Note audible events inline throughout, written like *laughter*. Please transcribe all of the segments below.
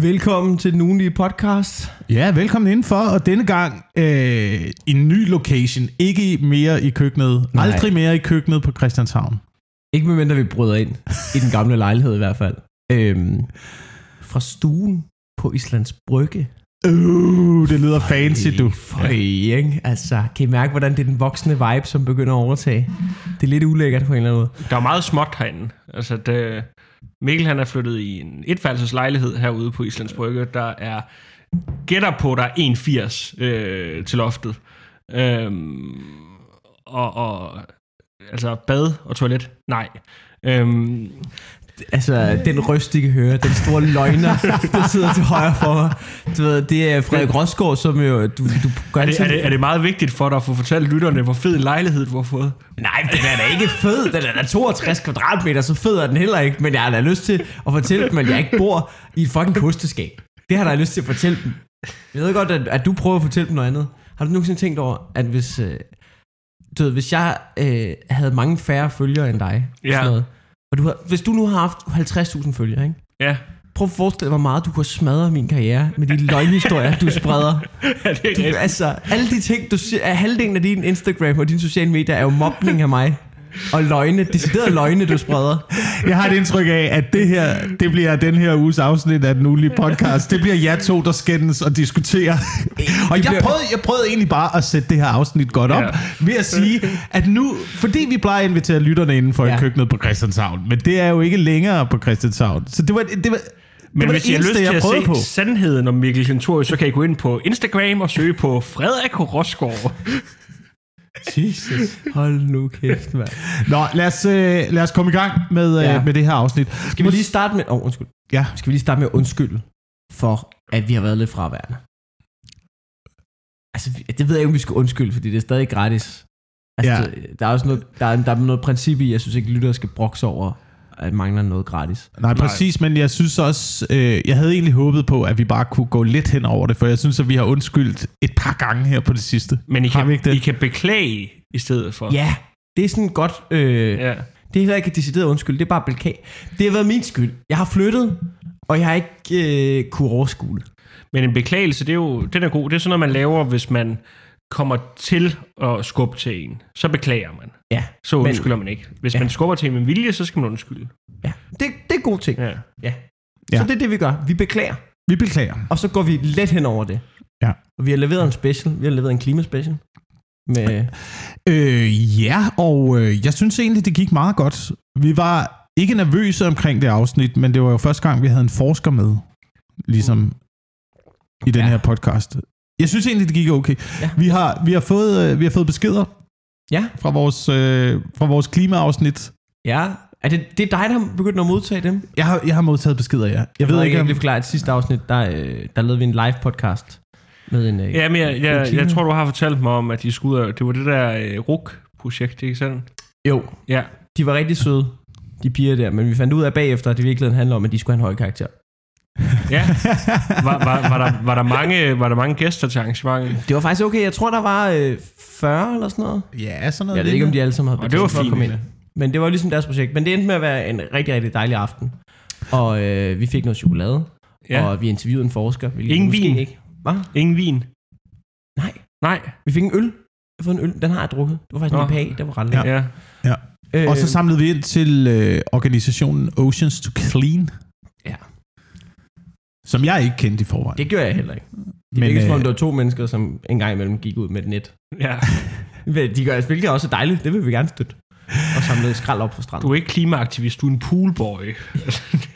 Velkommen til den ugenlige podcast. Ja, velkommen indenfor, og denne gang øh, en ny location. Ikke mere i køkkenet. Nej. Aldrig mere i køkkenet på Christianshavn. Ikke medmindre vi bryder ind i den gamle lejlighed i hvert fald. Øhm, fra stuen på Islands Brygge. Uh, det lyder fancy, du. Føj, ikke? Altså, kan I mærke, hvordan det er den voksne vibe, som begynder at overtage? Det er lidt ulækkert på en eller anden måde. Der er meget småt herinde. Altså, det, Mikkel han er flyttet i en etværelseslejlighed herude på Islands Brygge. Der er gætter på, der er 1,80 øh, til loftet. Øhm, og, og altså bad og toilet? Nej. Øhm, Altså, den røst, I kan høre, den store løgner, *laughs* der sidder til højre for mig. Du ved, det er Frederik Rosgaard, som jo, du, du gør er, det, er, det, er det meget vigtigt for dig at få fortalt lytterne, hvor fed lejlighed du har fået? Nej, den er da ikke fed. Den er da 62 kvadratmeter, så fed er den heller ikke. Men jeg har da lyst til at fortælle dem, at jeg ikke bor i et fucking kosteskab. Det har jeg da lyst til at fortælle dem. Jeg ved godt, at, at du prøver at fortælle dem noget andet. Har du nogensinde tænkt over, at hvis, øh, du ved, hvis jeg øh, havde mange færre følgere end dig, Ja. sådan noget, og du har, hvis du nu har haft 50.000 følgere, ikke? Ja, Prøv at forestille dig, hvor meget du kunne smadre min karriere med de løgnhistorier, du spreder. *laughs* er det Du, rigtigt? altså, alle de ting, du siger, halvdelen af din Instagram og dine sociale medier er jo mobning af mig. Og løgne, deciderede løgne, du spreder. *laughs* Jeg har et indtryk af, at det her, det bliver den her uges afsnit af den ugenlige podcast. Det bliver jer to, der skændes og diskuterer. *laughs* Og jeg prøvede, jeg prøvede egentlig bare at sætte det her afsnit godt op, Ja. ved at sige, at nu, fordi vi plejer at invitere lytterne inden for Ja. ja. køkkenet på Christianshavn, men det er jo ikke længere på Christianshavn. Så det var, det var, Men hvis I har lyst til jeg at prøvede se på. sandheden om Mikkel Kentorius, så kan I gå ind på Instagram og søge på Frederik Rosgaard. Jesus. Hold nu kæft, mand. Nå, lad os, øh, lad os komme i gang med, Ja. øh, med det her afsnit. Skal vi lige starte med... Oh, undskyld. Ja. Skal vi lige starte med at undskylde for, at vi har været lidt fraværende? Altså, det ved jeg ikke, om vi skal undskylde, fordi det er stadig gratis. Altså, Ja. ja. der er også noget, der er, der er noget princip i, jeg synes ikke, lyttere skal brokse over, mangler noget gratis. Nej, præcis, men jeg synes også, øh, jeg havde egentlig håbet på, at vi bare kunne gå lidt hen over det, for jeg synes, at vi har undskyldt et par gange her på det sidste. Men I Har kan, ikke det? I kan beklage i stedet for. Ja, det er sådan godt... Øh, ja. Det er heller ikke decideret undskyld, det er bare belkag. Det har været min skyld. Jeg har flyttet, og jeg har ikke øh, kunne overskue det. Men en beklagelse, det er jo den er god. Det er sådan noget, man laver, hvis man kommer til at skubbe til en. Så beklager man. Ja, Så Men- undskylder man ikke. Hvis Ja. man skubber til en med vilje, så skal man undskylde. ja. Det, det er god ting. Ja. Ja. Ja. Så det er det, vi gør. Vi beklager, Vi beklager. og så går vi let hen over det. Ja. Og vi har leveret en special. Vi har leveret en klimaspecial. Med, Øh, ja, og øh, jeg synes egentlig, det gik meget godt. Vi var ikke nervøse omkring det afsnit, men det var jo første gang, vi havde en forsker med, ligesom i den Ja. her podcast. Jeg synes egentlig, det gik okay. Ja. Vi, har, vi, har fået, øh, vi har fået beskeder ja, fra vores, øh, fra vores klimaafsnit. ja. Er det, det er dig, der har begyndt at modtage dem? Jeg har, jeg har modtaget beskeder, ja. Jeg ved ikke, jeg om... lige forklare, at sidste afsnit, der, øh, der lavede vi en live podcast med en... Øh, Ja, men jeg, jeg, jeg tror, du har fortalt mig om, at de skulle ud det var det der øh, RUK-projekt, ikke sandt? Jo, Ja. de var rigtig søde, de piger der, men vi fandt ud af bagefter, at det i virkeligheden handler om, at de skulle have en høj karakter. Ja. Var, var, var, der, var, der mange, var der mange gæster til arrangementet? Det var faktisk okay. Jeg tror, der var øh, 40 eller sådan noget. Ja, sådan noget. Jeg ved ikke, om de alle sammen havde Og det var betalt for at fint. komme ind. Men det var ligesom deres projekt. Men det endte med at være en rigtig, rigtig dejlig aften. Og øh, vi fik noget chokolade. Ja. Og vi interviewede en forsker. Ingen vin? Ikke. Hvad? Ingen vin? Nej. Nej. Vi fik en øl. Jeg har fået en øl. Den har jeg drukket. Det var faktisk Nå. en IPA. Det var ret lækkert. Ja. Øh, Og så samlede vi ind til øh, organisationen Oceans to Clean. Ja. Som jeg ikke kendte i forvejen. Det gør jeg heller ikke. Det Men, virker som om, øh, det var to mennesker, som en gang imellem gik ud med et net. ja. *laughs* De gør, hvilket også er dejligt. Det vil vi gerne støtte. Og samlede skrald op på stranden. Du er ikke klimaaktivist, du er en poolboy.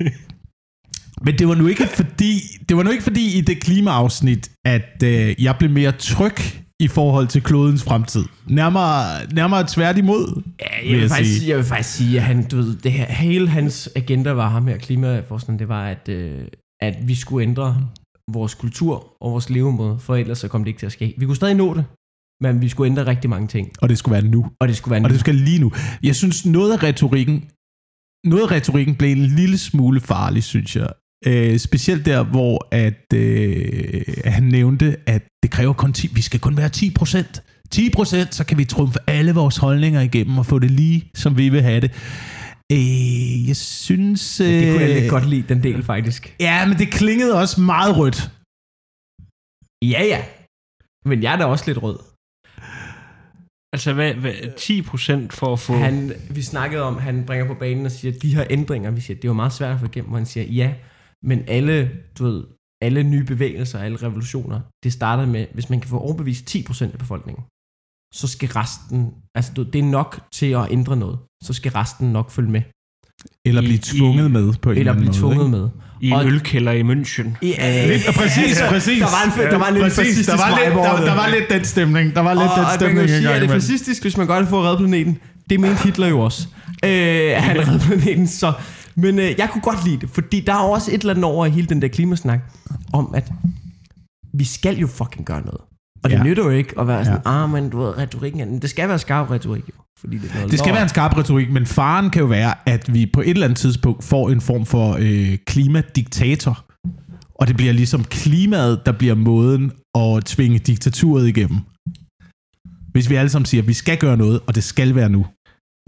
*laughs* Men det var nu ikke fordi, det var nu ikke fordi i det klimaafsnit, at øh, jeg blev mere tryg i forhold til klodens fremtid. Nærmere, nærmere tværtimod. Ja, vil jeg vil, jeg faktisk, sige. sige. jeg vil faktisk sige, at han, du ved, det her, hele hans agenda var ham her, klimaforskeren, det var, at, øh, at vi skulle ændre vores kultur og vores levemåde, for ellers så kom det ikke til at ske. Vi kunne stadig nå det, men vi skulle ændre rigtig mange ting, Og det skulle være nu. og det skulle være Og nu. det skal lige nu. Jeg synes, noget af retorikken, noget af retorikken blev en lille smule farlig, synes jeg. Øh, specielt der, hvor at, øh, han nævnte, at det kræver kun 10, vi skal kun være 10 procent. 10 procent, så kan vi trumfe alle vores holdninger igennem og få det lige, som vi vil have det. Øh, jeg synes... Det kunne jeg øh, lidt godt lide, den del faktisk. Ja, men det klingede også meget rødt. Ja, ja. Men jeg er da også lidt rød. Altså, hvad, hvad, 10 procent for at få... Han, vi snakkede om, han bringer på banen og siger, de her ændringer, vi siger, det var meget svært at få igennem, og han siger, ja, men alle, du ved, alle nye bevægelser, alle revolutioner, det starter med, hvis man kan få overbevist 10% af befolkningen, så skal resten, altså du, det er nok til at ændre noget, så skal resten nok følge med, Eller blive tvunget i- med på en eller eller anden blive måde. tvunget ikke? med. I en Og- ølkælder i München. Ja, Lidt, præcis, præcis. Der var en, der var en lidt præcis, fascistisk der var, lidt, der, der var lidt den stemning. Der var lidt og, den og man stemning. kan sige, at det er imellem. fascistisk, hvis man gør det for at redde planeten. Det mente Hitler jo også. Øh, han *laughs* redde planeten, så... Men øh, jeg kunne godt lide det, fordi der er også et eller andet over i hele den der klimasnak, om at vi skal jo fucking gøre noget. Og det Ja. ja. nytter jo ikke at være sådan, Ja. ja. ah, men du ved, retorikken er... Det skal være skarp retorik jo. Fordi det, Det skal lort. være en skarp retorik, men faren kan jo være, at vi på et eller andet tidspunkt får en form for øh, klimadiktator. Og det bliver ligesom klimaet, der bliver måden at tvinge diktaturet igennem. Hvis vi alle sammen siger, at vi skal gøre noget, og det skal være nu. Og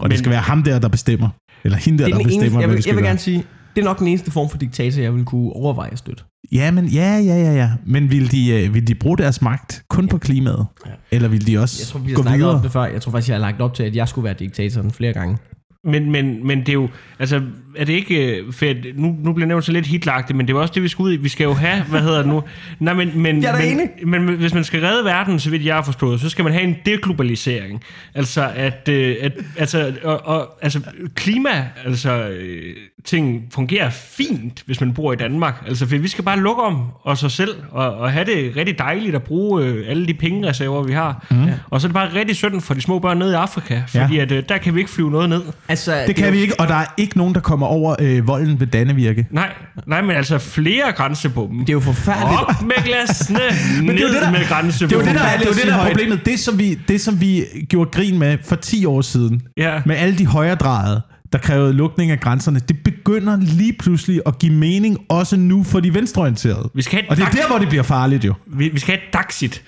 men, det skal være ham der, der bestemmer. Eller hende der, er der bestemmer, eneste, jeg, vil, skal jeg vil gøre. gerne sige, det er nok den eneste form for diktator, jeg vil kunne overveje at støtte. Ja, men ja, ja, ja, ja. Men vil de, øh, vil de bruge deres magt kun på klimaet? Ja. Eller vil de også Jeg tror, vi har gå snakket videre? om det før. Jeg tror faktisk, jeg har lagt op til, at jeg skulle være diktatoren flere gange. Men, men, men det er jo, altså, er det ikke øh, fedt, nu, nu bliver nævnt så lidt hitlagtigt, men det er jo også det, vi skal ud i. Vi skal jo have, hvad hedder det nu? Nej, men, men, Jeg er men, enig. men, men hvis man skal redde verden, så vidt jeg har forstået, så skal man have en deglobalisering. Altså, at, øh, at altså, og, og, altså, klima, altså, øh, ting fungerer fint, hvis man bor i Danmark. Altså, for vi skal bare lukke om os selv, og, og have det rigtig dejligt at bruge alle de pengereserver, vi har. Mm. Og så er det bare rigtig synd for de små børn nede i Afrika, fordi Ja. at, der kan vi ikke flyve noget ned. Altså, Det kan vi ikke, og der er ikke nogen, der kommer over øh, volden ved Dannevirke. Nej, nej, men altså flere grænsebomben. Det er jo forfærdeligt. Op med glasene, *laughs* Men det er ned det, der- med Det er jo det, der, det, er jo det, der er problemet. Det som, vi, det, som vi gjorde grin med for 10 år siden, Ja. med alle de højredrejede, der krævede lukning af grænserne, det begynder lige pludselig at give mening også nu for de venstreorienterede. Vi skal have et Og det er der, hvor det bliver farligt jo. Vi, vi skal have et Daxit.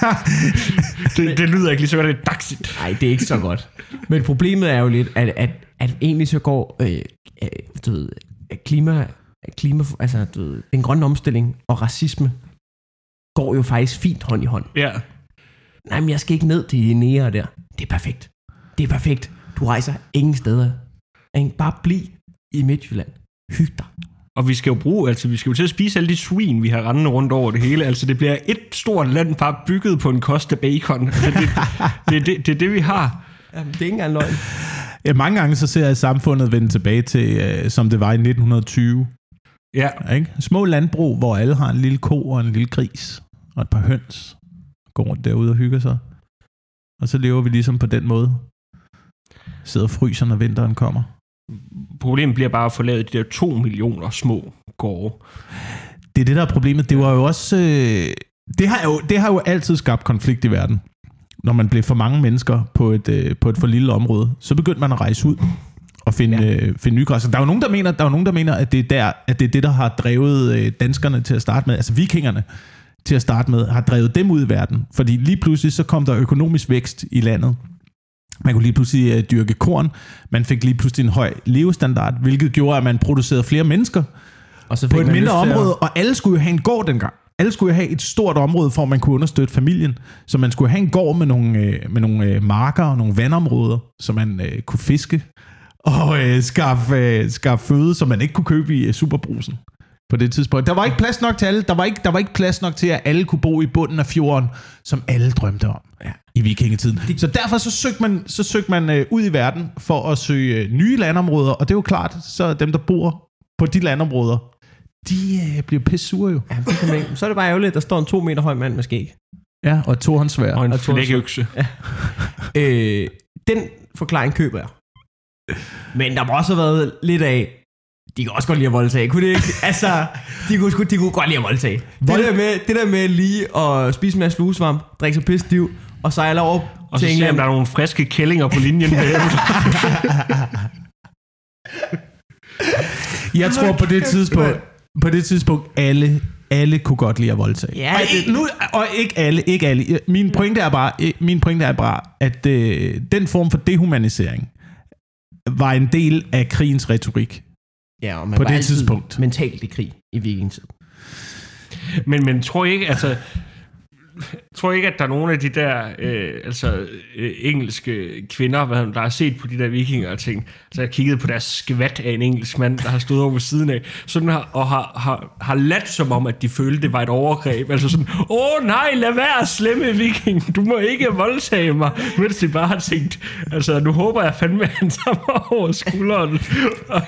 *laughs* det, det lyder ikke lige så godt, det er Daxit. Nej, det er ikke så godt. Men problemet er jo lidt, at, at, at egentlig så går øh, øh, du ved, klima, klima, altså du ved, den grønne omstilling og racisme går jo faktisk fint hånd i hånd. Ja. Nej, men jeg skal ikke ned til de nære der. Det er perfekt. Det er perfekt. Du rejser ingen steder. Ikke? Bare bliv i Midtjylland. Hyg dig. Og vi skal jo bruge, altså vi skal jo til at spise alle de svin, vi har rendende rundt over det hele. Altså det bliver et stort land bare bygget på en kost af bacon. Altså, det, det, det, det er det, vi har. Jamen, det er ikke engang løgn. Ja, mange gange så ser jeg samfundet vende tilbage til, øh, som det var i 1920. Ja, Ikke? Små landbrug, hvor alle har en lille ko og en lille gris og et par høns. Går rundt derude og hygger sig. Og så lever vi ligesom på den måde. Sidder og fryser, når vinteren kommer. Problemet bliver bare at få lavet de der to millioner små gårde. Det er det, der er problemet. Det var jo også... Øh, det, har jo, det har jo altid skabt konflikt i verden. Når man blev for mange mennesker på et, øh, på et for lille område, så begyndte man at rejse ud og finde, ja. øh, finde nye græsser. Der er jo nogen, der mener, der er nogen, der mener at, det er der, at det er det, der har drevet øh, danskerne til at starte med, altså vikingerne til at starte med, har drevet dem ud i verden. Fordi lige pludselig så kom der økonomisk vækst i landet. Man kunne lige pludselig øh, dyrke korn. Man fik lige pludselig en høj levestandard, hvilket gjorde, at man producerede flere mennesker Og så på et man mindre til at- område, og alle skulle jo have en gård dengang. Alle skulle jo have et stort område, for at man kunne understøtte familien. Så man skulle have en gård med nogle, øh, med nogle øh, marker og nogle vandområder, så man øh, kunne fiske og øh, skaffe, øh, skaffe føde, som man ikke kunne købe i øh, superbrusen på det tidspunkt. Der var ikke plads nok til alle. Der var ikke, der var ikke plads nok til, at alle kunne bo i bunden af fjorden, som alle drømte om ja. i vikingetiden. Så derfor så søgte man, så søgte man øh, ud i verden for at søge øh, nye landområder, og det er jo klart, så dem, der bor på de landområder, de øh, bliver pisse sure jo. Ja, det kan man ikke. Så er det bare ærgerligt, at der står en to meter høj mand med skæg. Ja, og to håndsvær. Og en Og to- flækøkse. Øh, den forklaring køber jeg. Men der må også have været lidt af, de kan også godt lide at voldtage, kunne det ikke? Altså, de kunne, sgu- de kunne godt lide at voldtage. Det Vold- der, med, det der med lige at spise en masse fluesvamp, drikke sig pisse stiv, og sejle over Og så til se, om England. der er nogle friske kællinger på linjen. *laughs* Jeg tror på det tidspunkt, på det tidspunkt alle, alle kunne godt lide at voldtage. Ja, og, det- ikke, nu, og ikke alle, ikke alle. Min pointe er bare, min pointe er bare at øh, den form for dehumanisering var en del af krigens retorik. Ja, og man På var det tidspunkt. mentalt i krig i vikingetid. Men, men tror I ikke, altså... Tror I ikke, at der er nogle af de der øh, altså, øh, engelske kvinder, hvad, der har set på de der vikinger og tænkt, altså jeg har kigget på deres skvat af en engelsk mand, der har stået over ved siden af, sådan har, og har, har, har ladt som om, at de følte, det var et overgreb. Altså sådan, åh nej, lad være slemme viking, du må ikke voldtage mig. Mens de bare har tænkt, altså nu håber jeg fandme, at han tager mig over skulderen og,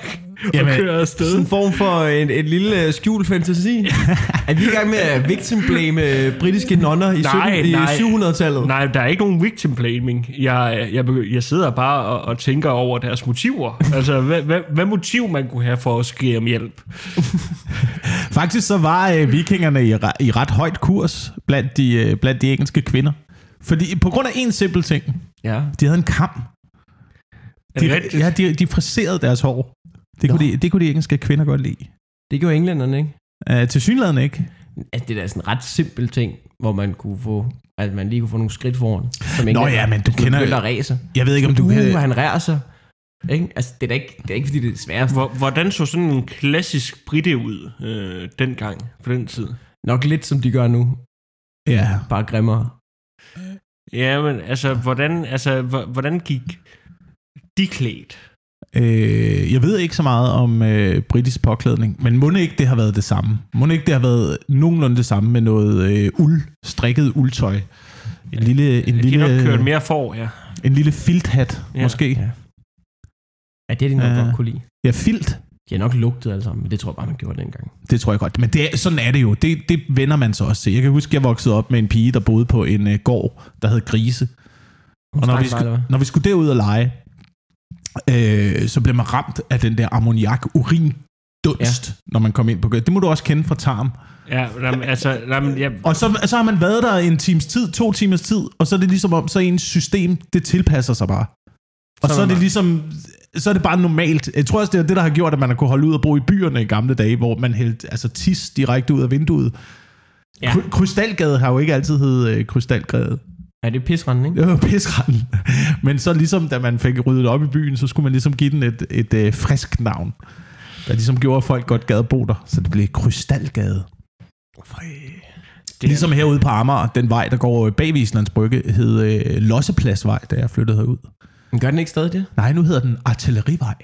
Jamen, kører afsted. Sådan en form for en, en lille øh, skjult fantasi. *laughs* er vi i gang med at victim blame øh, britiske nonner i, Nej, 17, i nej. 700-tallet? Nej, der er ikke nogen victim blaming. Jeg, jeg, jeg sidder bare og, og tænker over deres motiver. altså, hvad, hvad, hvad motiv man kunne have for at skrige om hjælp? *laughs* Faktisk så var øh, vikingerne i, i ret højt kurs blandt de, øh, blandt de engelske kvinder. Fordi på grund af en simpel ting. Ja. De havde en kam. Det De, ja, de, de friserede deres hår. Det kunne, de, det kunne de engelske kvinder godt lide. Det gjorde englænderne, ikke? Uh, til synligheden ikke. Altså, det er da sådan en ret simpel ting, hvor man kunne få, at man lige kunne få nogle skridt foran. Som Nå ja, men du kender... begyndte at ræse. Jeg ved ikke, om du uh, kan... han rærer sig. Ikke? Altså, det er da ikke, det er ikke fordi, det er sværest. Hvor, hvordan så sådan en klassisk britte ud øh, dengang, på den tid? Nok lidt, som de gør nu. Ja. Bare grimmere. Ja, men altså, hvordan, altså, hvor- hvordan gik de klædt? Øh, jeg ved ikke så meget om øh, britisk påklædning, men må ikke det har været det samme? Må ikke det har været nogenlunde det samme med noget øh, uld, strikket uldtøj? En lille, en De har nok kørt lille, mere for, ja. en lille filthat, Ja. måske. Ja. Ja, det er de nok Ja. godt kunne lide. Ja, filt. De har nok lugtet alle sammen, men det tror jeg bare, man gjorde dengang. Det tror jeg godt. Men det er, sådan er det jo. Det, det vender man så også til. Jeg kan huske, jeg voksede op med en pige, der boede på en øh, gård, der hed Grise. Og når vi, skulle, når vi skulle derud og lege, øh, så blev man ramt af den der ammoniak urin dunst, ja. når man kom ind på gulvet. Det må du også kende fra tarm. Ja, jamen, altså, jamen, jeg, Og så, så har man været der en times tid, to timers tid, og så er det ligesom om, så ens system, det tilpasser sig bare. Og Så så, er det ligesom, så er det bare normalt. Jeg tror også, det er det, der har gjort, at man har kunne holde ud og bo i byerne i gamle dage, hvor man hældte altså, tis direkte ud af vinduet. Ja. Ja. Krystalgade har jo ikke altid heddet øh, Krystalgade. Ja, det er pisranden, ikke? Det var pisranden. Men så ligesom, da man fik ryddet op i byen, så skulle man ligesom give den et, et øh, frisk navn. Der ligesom gjorde, at folk godt gad bo der. Så det blev Krystalgade. det, Ligesom herude på Amager, den vej, der går bag Islands Brygge, hed øh, Lossepladsvej, da jeg flyttede herud. Men gør den ikke stadig det? Nej, nu hedder den Artillerivej.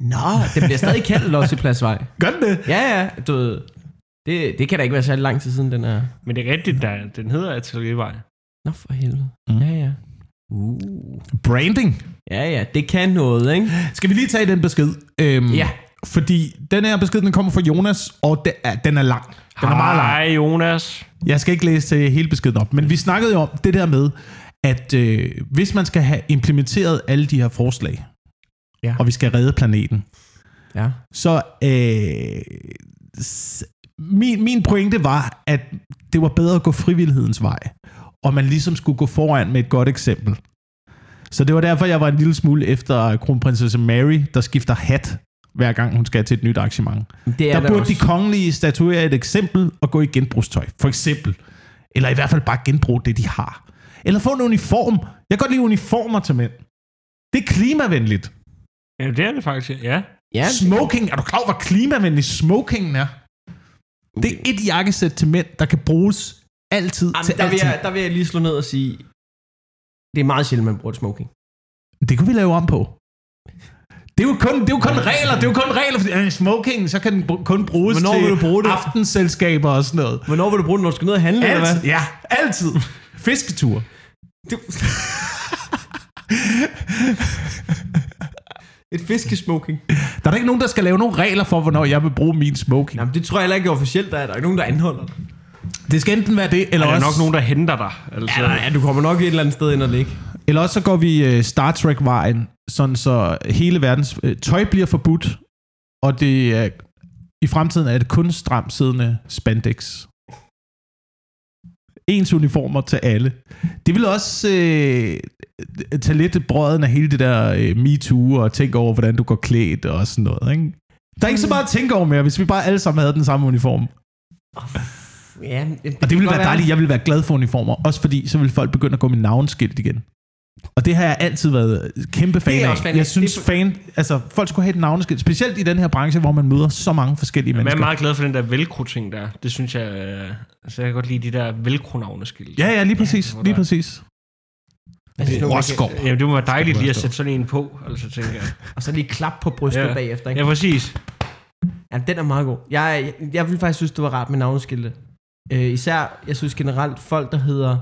Nå, det bliver stadig kaldt Lossepladsvej. Gør den det? Ja, ja, du det, det kan da ikke være særlig lang tid siden, den er... men det er rigtigt, der, den hedder Ateliervej. Nå, for helvede. Mm. Ja, ja. Uh. Branding. Ja, ja, det kan noget, ikke? Skal vi lige tage den besked? Øhm, Ja. Fordi den her besked, den kommer fra Jonas, og den er, den er lang. Den er meget lang. Hej, Jonas. Jeg skal ikke læse hele beskeden op, men vi snakkede jo om det der med, at øh, hvis man skal have implementeret alle de her forslag, Ja. og vi skal redde planeten, Ja. så øh, min, min pointe var, at det var bedre at gå frivillighedens vej, og man ligesom skulle gå foran med et godt eksempel. Så det var derfor, jeg var en lille smule efter kronprinsesse Mary, der skifter hat, hver gang hun skal til et nyt arrangement. Det er Der burde også. de kongelige statuere et eksempel og gå i genbrugstøj, for eksempel. Eller i hvert fald bare genbruge det, de har. Eller få en uniform. Jeg kan godt lide uniformer til mænd. Det er klimavenligt. Ja, det er det faktisk, ja. Ja, Smoking, er du klar over, hvor klimavenlig smokingen er? Det er et jakkesæt til mænd, der kan bruges altid Jamen, til der, vil jeg, der vil jeg lige slå ned og sige, det er meget sjældent, man bruger et smoking. Det kunne vi lave om på. Det er jo kun, det er jo kun regler. Det er jo kun regler, fordi øh, smoking, så kan den kun bruges Hvornår til vil du bruge det? aftenselskaber og sådan noget. Hvornår vil du bruge det, når du skal ned og handle, eller Altid, hvad? ja, altid. Fisketur. Du... *laughs* Et fiskesmoking. *laughs* Der er da ikke nogen, der skal lave nogle regler for, hvornår jeg vil bruge min smoking. Jamen, det tror jeg heller ikke er officielt, der er. Der er ikke nogen, der anholder dig. Det skal enten være det, eller Der er også, nok nogen, der henter dig. Altså, Ja, ja, du kommer nok et eller andet sted ind og ligge. eller også så går vi øh, Star Trek-vejen, sådan så hele verdens øh, tøj bliver forbudt, og det er, i fremtiden er det kun stramt siddende spandex. Ens uniformer til alle. Det vil også øh, tage lidt brøden af hele det der øh, MeToo og tænke over, hvordan du går klædt og sådan noget. Ikke? Der er ikke så meget at tænke over mere, hvis vi bare alle sammen havde den samme uniform. Ja, Og det ville være dejligt. Jeg ville være glad for uniformer. Også fordi, så ville folk begynde at gå med navnskilt igen. Og det har jeg altid været kæmpe fan Det er jeg af. også fan jeg synes, Det er- fan, altså, folk skulle have et navneskilt. Specielt i den her branche, hvor man møder så mange forskellige Men jeg er mennesker. meget glad for den der velcro-ting der. Det synes jeg... øh, Altså, jeg kan godt lide de der velcro-navneskilt. Ja, ja, lige præcis. hvor Lige præcis. Altså, kan- Rosgaard. Jamen, det må være dejligt lige at sætte sådan en på, altså tænker jeg. *laughs* Og så lige klap på brystet Ja. bagefter. Ikke? Ja, præcis. Ja, den er meget god. Jeg, jeg, jeg vil faktisk synes, det var rart med navneskilte. Øh, især, jeg synes generelt, folk, der hedder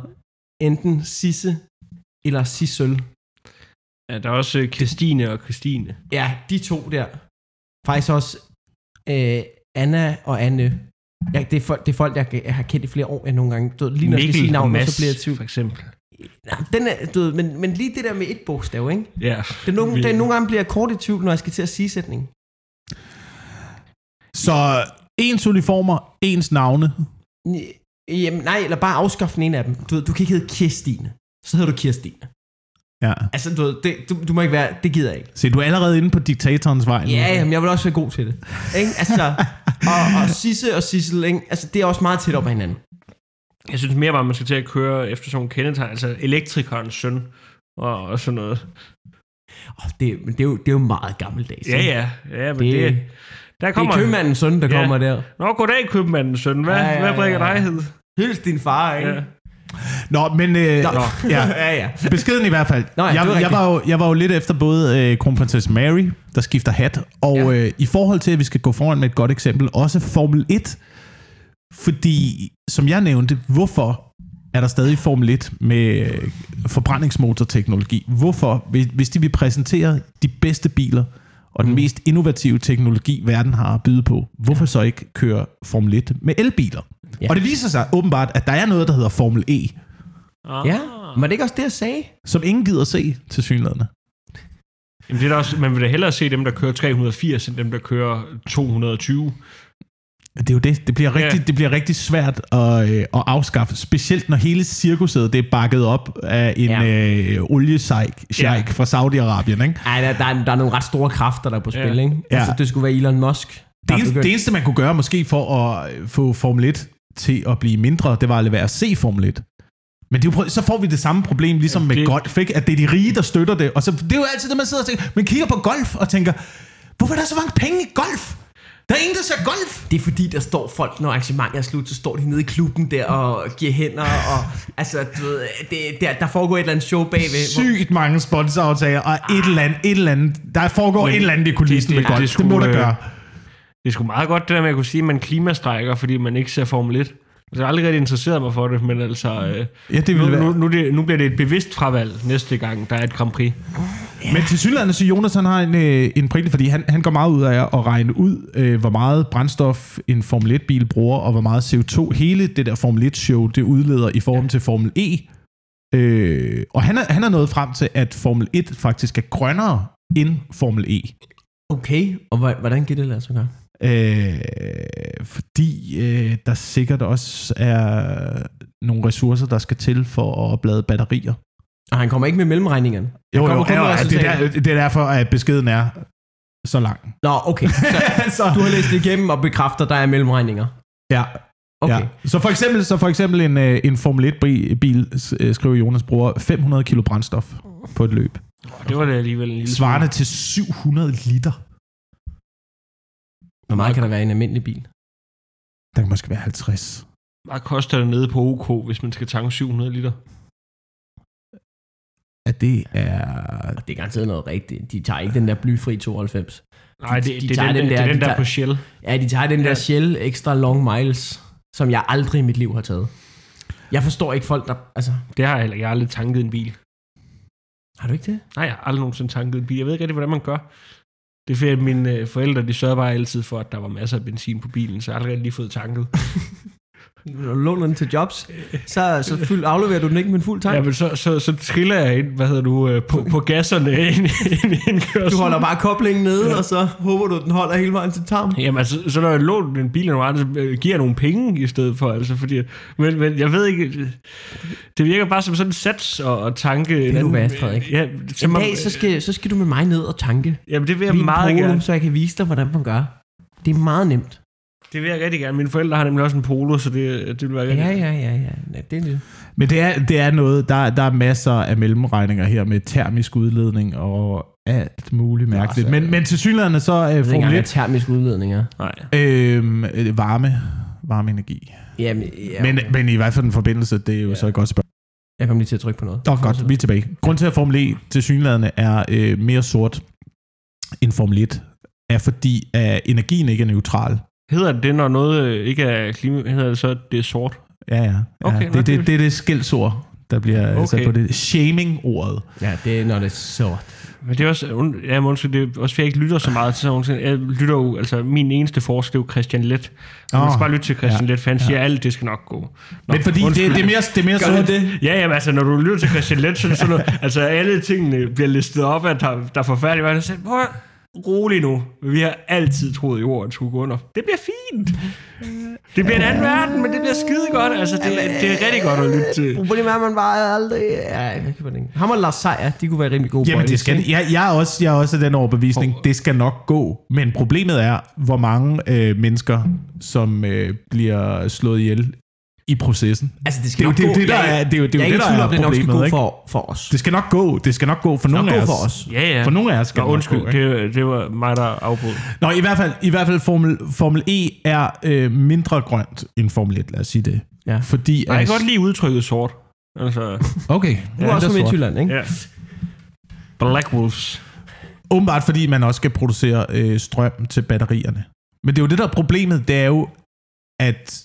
enten Sisse eller Sissøl. Ja, der er også øh, Christine og Christine. Ja, de to der. Faktisk også øh, Anna og Anne. Ja, det, er folk, det er folk, jeg, jeg har kendt i flere år, jeg nogle gange. Du ved, lige når jeg skal sige Mikkel og navnet, Mads, så bliver jeg tvivl. for eksempel. Ja, den er, du ved, men, men lige det der med et bogstav, ikke? Ja. Det er nogle, Vi- det er nogle gange bliver jeg kort i tvivl, når jeg skal til at sige sætningen. Så ens uniformer, ens navne. Jamen, nej, eller bare afskaffe ene af dem. Du, ved, du kan ikke hedde Kirstine. Så hedder du Kirstine. Ja. Altså, du, ved, det, du, du må ikke være... Det gider jeg ikke. Se, du er allerede inde på diktatorens vej. nu. Ja, jamen, jeg vil også være god til det. Ikke? Altså, *laughs* og, og Sisse og Sissel, ikke? Altså, det er også meget tæt op ad hinanden. Jeg synes mere bare, man skal til at køre efter sådan nogle kendetegn, altså elektrikernes søn og, og sådan noget. Oh, det, men det, er jo, det er jo meget gammeldags. Ja, ja. ja men Det, det, det, der det kommer... er købmandens søn, der Ja. kommer der. Nå, goddag, købmandens søn. Hvad, Ja, ja, ja, ja, hvad bringer ja, ja. dig hed? Hyldest din far, ikke? Ja. Nå, men... Øh, Nå. Ja, *laughs* ja, ja. beskeden i hvert fald. Nå ja, jeg, jeg, var jo, jeg var jo lidt efter både øh, kronprinsesse Mary, der skifter hat, og Ja. ja. øh, i forhold til, at vi skal gå foran med et godt eksempel, også Formel 1. Fordi, som jeg nævnte, hvorfor er der stadig Formel 1 med øh, forbrændingsmotorteknologi? Hvorfor, hvis, de vil præsentere de bedste biler, og den Mm. mest innovative teknologi, verden har at byde på, hvorfor så ikke køre Formel 1 med elbiler? Ja. Og det viser sig åbenbart, at der er noget, der hedder Formel E, Ah. Ja, var det ikke også det, jeg sagde? som ingen gider se til synligheden. Jamen, det er også, man vil da hellere se dem, der kører 380, end dem, der kører 220. Det er jo det. Det bliver rigtig, Ja. det bliver rigtig svært at, øh, at afskaffe. Specielt når hele cirkuset det er bakket op af en Ja. ja. øh, oliesejk Ja. ja. fra Saudi-Arabien. Ikke? Ej, der, der, er, der er nogle ret store kræfter, der er på spil, Ja. ikke? Ja. Altså, det skulle være Elon Musk. Det eneste, det eneste, man kunne gøre måske for at øh, få Formel 1 til at blive mindre, det var at lade være at se Formel 1. Men det er jo, så får vi det samme problem, ligesom Ja, med golf, ikke? at det er de rige, der støtter det. Og så, det er jo altid det, man sidder og tænker. Man kigger på golf og tænker, hvorfor er der så mange penge i golf? Der er ingen, der ser golf. Det er fordi, der står folk, når arrangementet er slut, så står de nede i klubben der og giver hænder, og altså, du ved, det, der, der foregår et eller andet show bagved. hvor- Sygt mange sponsoraftaler, og et eller andet, et eller andet. Der foregår Men et eller andet i kulissen det- med golf. det Det, skulle, det må der øh, gøre. Det er sgu meget godt, det der med at kunne sige, at man klimastrækker, fordi man ikke ser Formel 1. Altså, jeg har aldrig rigtig interesseret mig for det, men altså... Øh, Ja, det nu, være. nu, nu, det, nu bliver det et bevidst fravalg næste gang, der er et Grand Prix. Men til synligheden, så Jonas han har en, øh, en pointe, fordi han, han går meget ud af at regne ud, øh, hvor meget brændstof en Formel 1-bil bruger, og hvor meget CO2 hele det der Formel 1-show, det udleder i forhold til Formel E. Øh, og han er, han er nået frem til, at Formel 1 faktisk er grønnere end Formel E. Okay, og hvor- hvordan kan det lade sig gøre? Øh, fordi øh, der sikkert også er nogle ressourcer, der skal til for at oplade batterier. Og han kommer ikke med mellemregningerne. Han Jo, kommer jo, jo, ja, det, er der, det er derfor, at beskeden er så lang. Nå, okay. Så *laughs* så, du har læst det igennem og bekræfter, der er mellemregninger. ja, Okay. ja. Så for eksempel, så for eksempel en, øh, en Formel 1-bil, øh, skriver Jonas, bruger 500 kilo brændstof på et løb. Det var det alligevel en lille Svarende til 700 liter. Hvor meget kan der være i en almindelig bil? Der kan måske være 50. smule. Hvad koster det nede på OK, hvis man skal tanke 700 liter? At det er... Og det er garanteret noget rigtigt. De tager ikke den der blyfri 92. Nej, De- det, de det, er tager den, den der, der- det er den de der tager- på Shell. Ja, de tager den der Ja. Shell Extra Long Miles, som jeg aldrig i mit liv har taget. Jeg forstår ikke folk, der... Altså, Det har jeg heller. Jeg har aldrig tanket en bil. har du ikke det? Nej, jeg har aldrig nogensinde tanket en bil. Jeg ved ikke rigtig, hvordan man gør. Det er fordi, at mine øh, forældre, de sørger bare altid for, at der var masser af benzin på bilen, så jeg har aldrig lige fået tanket. *laughs* Låner den til jobs, så, så fyld, afleverer du den ikke med en fuld tank. Ja, men så, så, så triller jeg ind, hvad hedder du, øh, på, på gasserne ind, ind, i indkørslen. Du holder bare koblingen nede, og så håber du, den holder hele vejen til tarm. Jamen, altså, så når jeg låner en bil nogle andre, så øh, giver jeg nogle penge i stedet for, altså, fordi, men, men jeg ved ikke, det virker bare som sådan en sats og, og tanke. Det er du Frederik. Ja, så En dag, så skal, så skal du med mig ned og tanke jamen, det vil jeg meget polo, gerne. så jeg kan vise dig, hvordan man gør. Det er meget nemt. Det vil jeg rigtig gerne. Mine forældre har nemlig også en polo, så det, det vil være rigtig Ja, ja, ja, ja. Det er det. Men det er, det er noget, der, der er masser af mellemregninger her med termisk udledning og alt muligt mærkeligt. altså- men, men til synligheden så er Jeg ved ikke Formel engang, hvad 1 termisk udledning er. Nej. øhm, øh, varme, varmeenergi. Jamen, ja, Men, men i hvert fald en forbindelse, det er jo ja. så et godt spørgsmål. jeg kom lige til at trykke på noget. Nå, godt, vi er tilbage. Grund til, at Formel E til synligheden er øh, mere sort end Formel 1, er fordi, at energien ikke er neutral. Hedder det, når noget øh, ikke er klima, hedder det så, at det er sort? Ja, ja. ja Okay, det, det, det- det, det er det skældsord, der bliver okay. sat på det. Shaming-ordet. Ja, det er, når det er sort. Men det er også, ja, undskyld, det er også fordi, jeg ikke lytter så meget til sådan. Jeg lytter jo, altså min eneste forsker, det er jo Christian Let. Oh, man Åh, skal bare lytte til Christian ja, ja, Let, for han siger, at alt det skal nok gå. Nå, Men fordi det, undskyld. det er mere, det er mere sort. det? Ja, jamen, altså, når du lytter til Christian Let, så er det sådan noget, *laughs* altså alle tingene bliver listet op, at der, der er forfærdeligt. Og jeg sagde, rolig nu. Vi har altid troet, at jorden skulle gå under. Det bliver fint. Det bliver en anden verden, men det bliver skide godt. Altså, det, det er rigtig godt at lytte til. *laughs* Problemet er, at man bare aldrig... Ja, jeg kan ikke. Ham og Lars Seier, de kunne være rimelig gode Jamen, boys, det skal, ikke? jeg, jeg, er også, jeg er også af den overbevisning, det skal nok gå. Men problemet er, hvor mange øh, mennesker, som øh, bliver slået ihjel i processen. Altså, det Det skal er jo nok det, gå. det, der er, det, er jo- det, er er det, ikke der er om, det nok skal problemet. gå for, for os. Det skal nok gå. Det skal nok gå for nogle af os. for os. Ja, ja. For nogle af os skal Nå, det undskyld, gå, det, det var mig, der afbrød. Nå, i hvert fald, i hvert fald Formel, Formel E er øh, mindre grønt end Formel 1, lad os sige det. Ja. Fordi Nej, jeg kan godt lide udtrykket sort. Altså, Okay. Du er også fra Midtjylland, ikke? ja. Black Wolves. Åbenbart fordi man også skal producere øh, strøm til batterierne. Men det er jo det, der er problemet, det er jo, at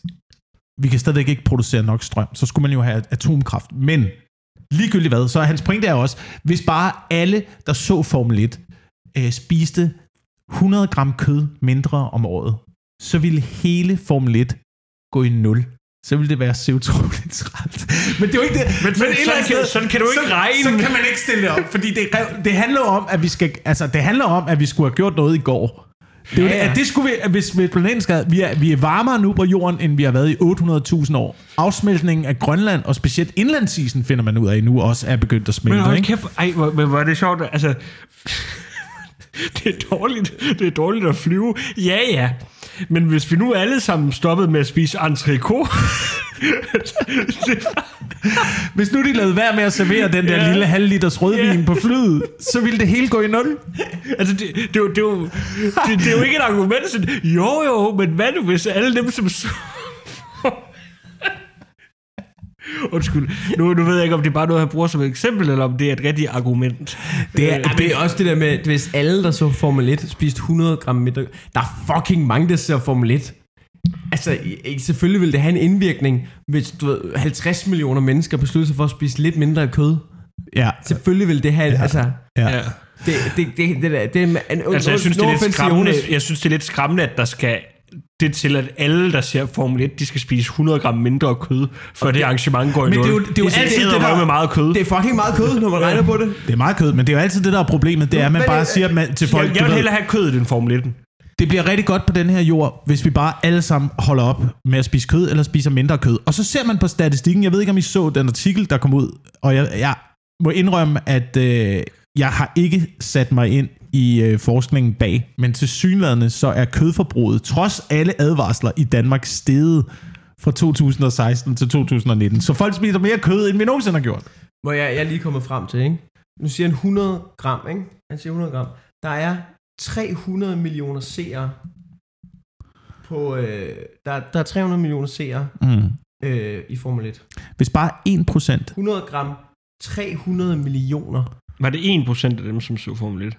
vi kan stadigvæk ikke producere nok strøm. Så skulle man jo have atomkraft. Men ligegyldigt hvad, så er hans pointe er også, hvis bare alle, der så Formel 1, øh, spiste 100 gram kød mindre om året, så ville hele Formel 1 gå i nul. Så ville det være CO2-neutralt. *laughs* Men det er jo ikke det. Men sådan- eller andet sådan kan- sådan kan du ikke så, regne. Så kan man ikke stille det op, fordi det, det handler om, at vi skal, altså, det handler om, at vi skulle have gjort noget i går. Det Ja, ja. at det skulle vi, at hvis, hvis planeten skal, vi er, vi er varmere nu på jorden, end vi har været i 800.000 år. Afsmeltningen af Grønland, og specielt indlandsisen, finder man ud af nu, også er begyndt at smelte. Men ikke? kæft, ej, hvor, hvor er det sjovt, altså... *laughs* det er dårligt, det er dårligt at flyve. Ja, ja. Men hvis vi nu alle sammen stoppede med at spise entrecôte... *laughs* det, Hvis nu de lavede være med at servere den der Ja. lille halv liters rødvin Ja. på flyet, så ville det hele gå i nul. altså, det, det, er jo- det, er jo, det, det er jo ikke et argument. Sådan, jo, jo, men hvad nu, hvis alle dem, som... Undskyld. Nu, nu ved jeg ikke, om det er bare noget, han bruger som et eksempel, eller om det er et rigtigt argument. Det er, Ja, det er også det der med, at hvis alle, der så Formel 1, spiste 100 gram middag, der er fucking mange, der ser Formel 1. Altså, selvfølgelig vil det have en indvirkning, hvis du ved, 50 millioner mennesker beslutter sig for at spise lidt mindre kød. ja, Selvfølgelig vil det have, ja. altså, ja. Ja. det, det, det, det, der, det er en, Altså, jeg synes, det er lidt skræmmende, jeg synes, det er lidt skræmmende, at der skal det til, at alle, der ser Formel 1, de skal spise 100 gram mindre kød, for det, arrangement går i Men det er jo- det er jo det altid det, der- med meget kød. Det er fucking meget kød, når man regner på det. Det er meget kød, men det er jo altid det, der er problemet. Det er, at man bare siger man, til folk, jeg, jeg vil hellere have kød i den Formel 1. det bliver rigtig godt på den her jord, hvis vi bare alle sammen holder op med at spise kød, eller spiser mindre kød. Og så ser man på statistikken, jeg ved ikke, om I så den artikel, der kom ud, og jeg, jeg må indrømme, at øh, jeg har ikke sat mig ind i øh, forskningen bag, men til synlædende så er kødforbruget, trods alle advarsler i Danmark, steget fra 2016 til 2019. Så folk spiser mere kød, end vi nogensinde har gjort. Hvor jeg, jeg er lige kommet frem til, ikke? Nu siger han 100 gram, ikke? Han siger 100 gram. Der er 300 millioner seere på... Øh, der, der er 300 millioner seere Mm. øh, i Formel 1. Hvis bare 1%, 100 gram, 300 millioner. Var det 1% af dem, som så Formel 1?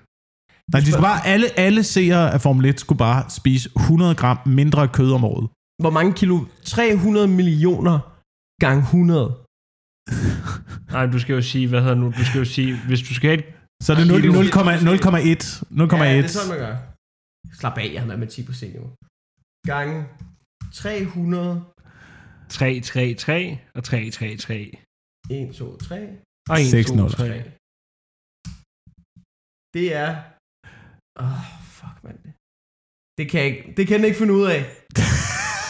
Nej, de skulle bare, alle, alle seere af Formel 1 skulle bare spise 100 gram mindre kød om året. Hvor mange kilo? 300 millioner gange 100. Nej, du skal jo sige, hvad hedder nu, du skal jo sige, hvis du skal have et Så er det 0, Kilo. 0,1. 0,1. 0,1. Ja, det er sådan, man gør. Slap af, jeg har matematik på senior. Gange 300, 3, 3, 3 og 3, 3, 3. 1, 2, 3, Og 1, Seks 2, nuller. 3. 3. Det er... Åh, oh, fuck, mand. Det kan, jeg ikke, det kan den ikke finde ud af. *laughs*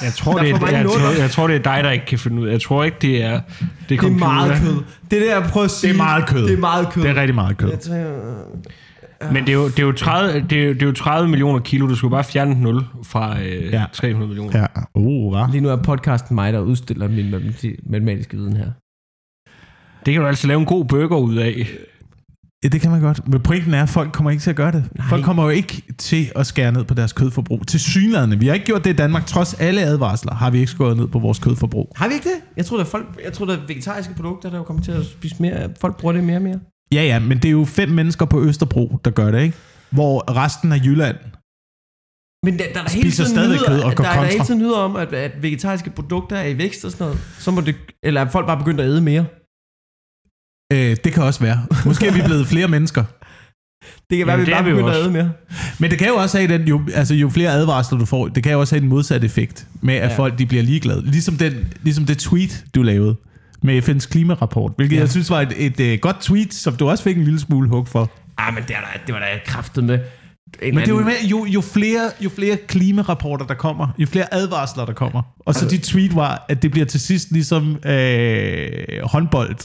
Jeg tror, er det er, jeg, tror, jeg tror, det er dig, der ikke kan finde ud af. Jeg tror ikke, det er det, er Det er meget kød. Det der, jeg prøver at sige. meget kød. Det er meget kød. Det er rigtig meget kød. Jeg tror, Men det er jo, det er jo, 30, det er, jo- det er jo 30 millioner kilo. Du skulle bare fjerne et 0 fra øh, Ja. ja. 300 millioner. Ja, uh, hva? Lige nu er podcasten mig, der udstiller min matemati- matematiske viden her. Det kan du altså lave en god burger ud af. Ja, det kan man godt. Men pointen er, at folk kommer ikke til at gøre det. Nej. Folk kommer jo ikke til at skære ned på deres kødforbrug. Til synlædende. Vi har ikke gjort det i Danmark. Trods alle advarsler har vi ikke skåret ned på vores kødforbrug. Har vi ikke det? Jeg tror, der er, folk, jeg tror, der er vegetariske produkter, der kommer til at spise mere. Folk bruger det mere og mere. Ja, ja, men det er jo fem mennesker på Østerbro, der gør det, ikke? Hvor resten af Jylland... Men der, der er der hele tiden stadigvæk nyheder, kød og der er der hele tiden nyheder om, at, at vegetariske produkter er i vækst og sådan noget. Så må det, eller er folk bare begyndt at æde mere. Øh, det kan også være. Måske er vi blevet flere mennesker. Det kan være, Jamen, at vi bare er begynder at også. æde mere. Men det kan jo også have den, jo, altså jo flere advarsler du får, det kan jo også have den modsatte effekt, med at Ja. folk de bliver ligeglade. Ligesom, den, ligesom det tweet, du lavede med FN's klimarapport, hvilket Ja. jeg synes var et, et, et godt tweet, som du også fik en lille smule hug for. Ah, men det, er der, det var da kraftet med. En Men det er jo, jo, jo, flere, jo flere klimarapporter, der kommer, jo flere advarsler, der kommer. Og så dit tweet var, at det bliver til sidst ligesom øh, håndbold.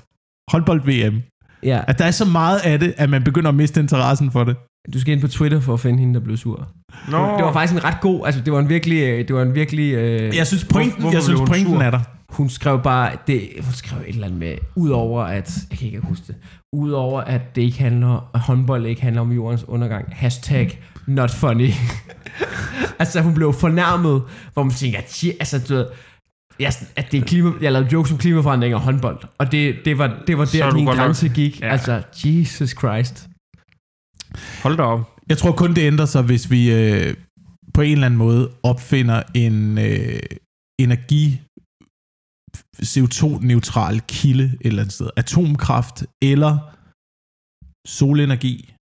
Håndbold-VM. Ja, At der er så meget af det, at man begynder at miste interessen for det. du skal ind på Twitter for at finde hende, der blev sur. Nå, Det var faktisk en ret god, altså det var en virkelig, øh, det var en virkelig... Øh, Jeg synes, pointen, hvorfor jeg synes, pointen sur? er der. Hun skrev bare, det, hun skrev et eller andet med, udover at, jeg kan ikke huske det, udover at det ikke handler, at håndbold ikke handler om jordens undergang, hashtag not funny. *laughs* altså hun blev fornærmet, hvor man tænker, at, altså du ved, jeg, at det er klima, jeg lavede jokes om klimaforandring og håndbold, og det, det var, det var er der, min godt nok- grænse gik. Ja. Altså, Jesus Christ. hold da op. Jeg tror kun, det ændrer sig, hvis vi øh, på en eller anden måde opfinder en øh, energi CO2-neutral kilde et eller andet sted. Atomkraft eller solenergi,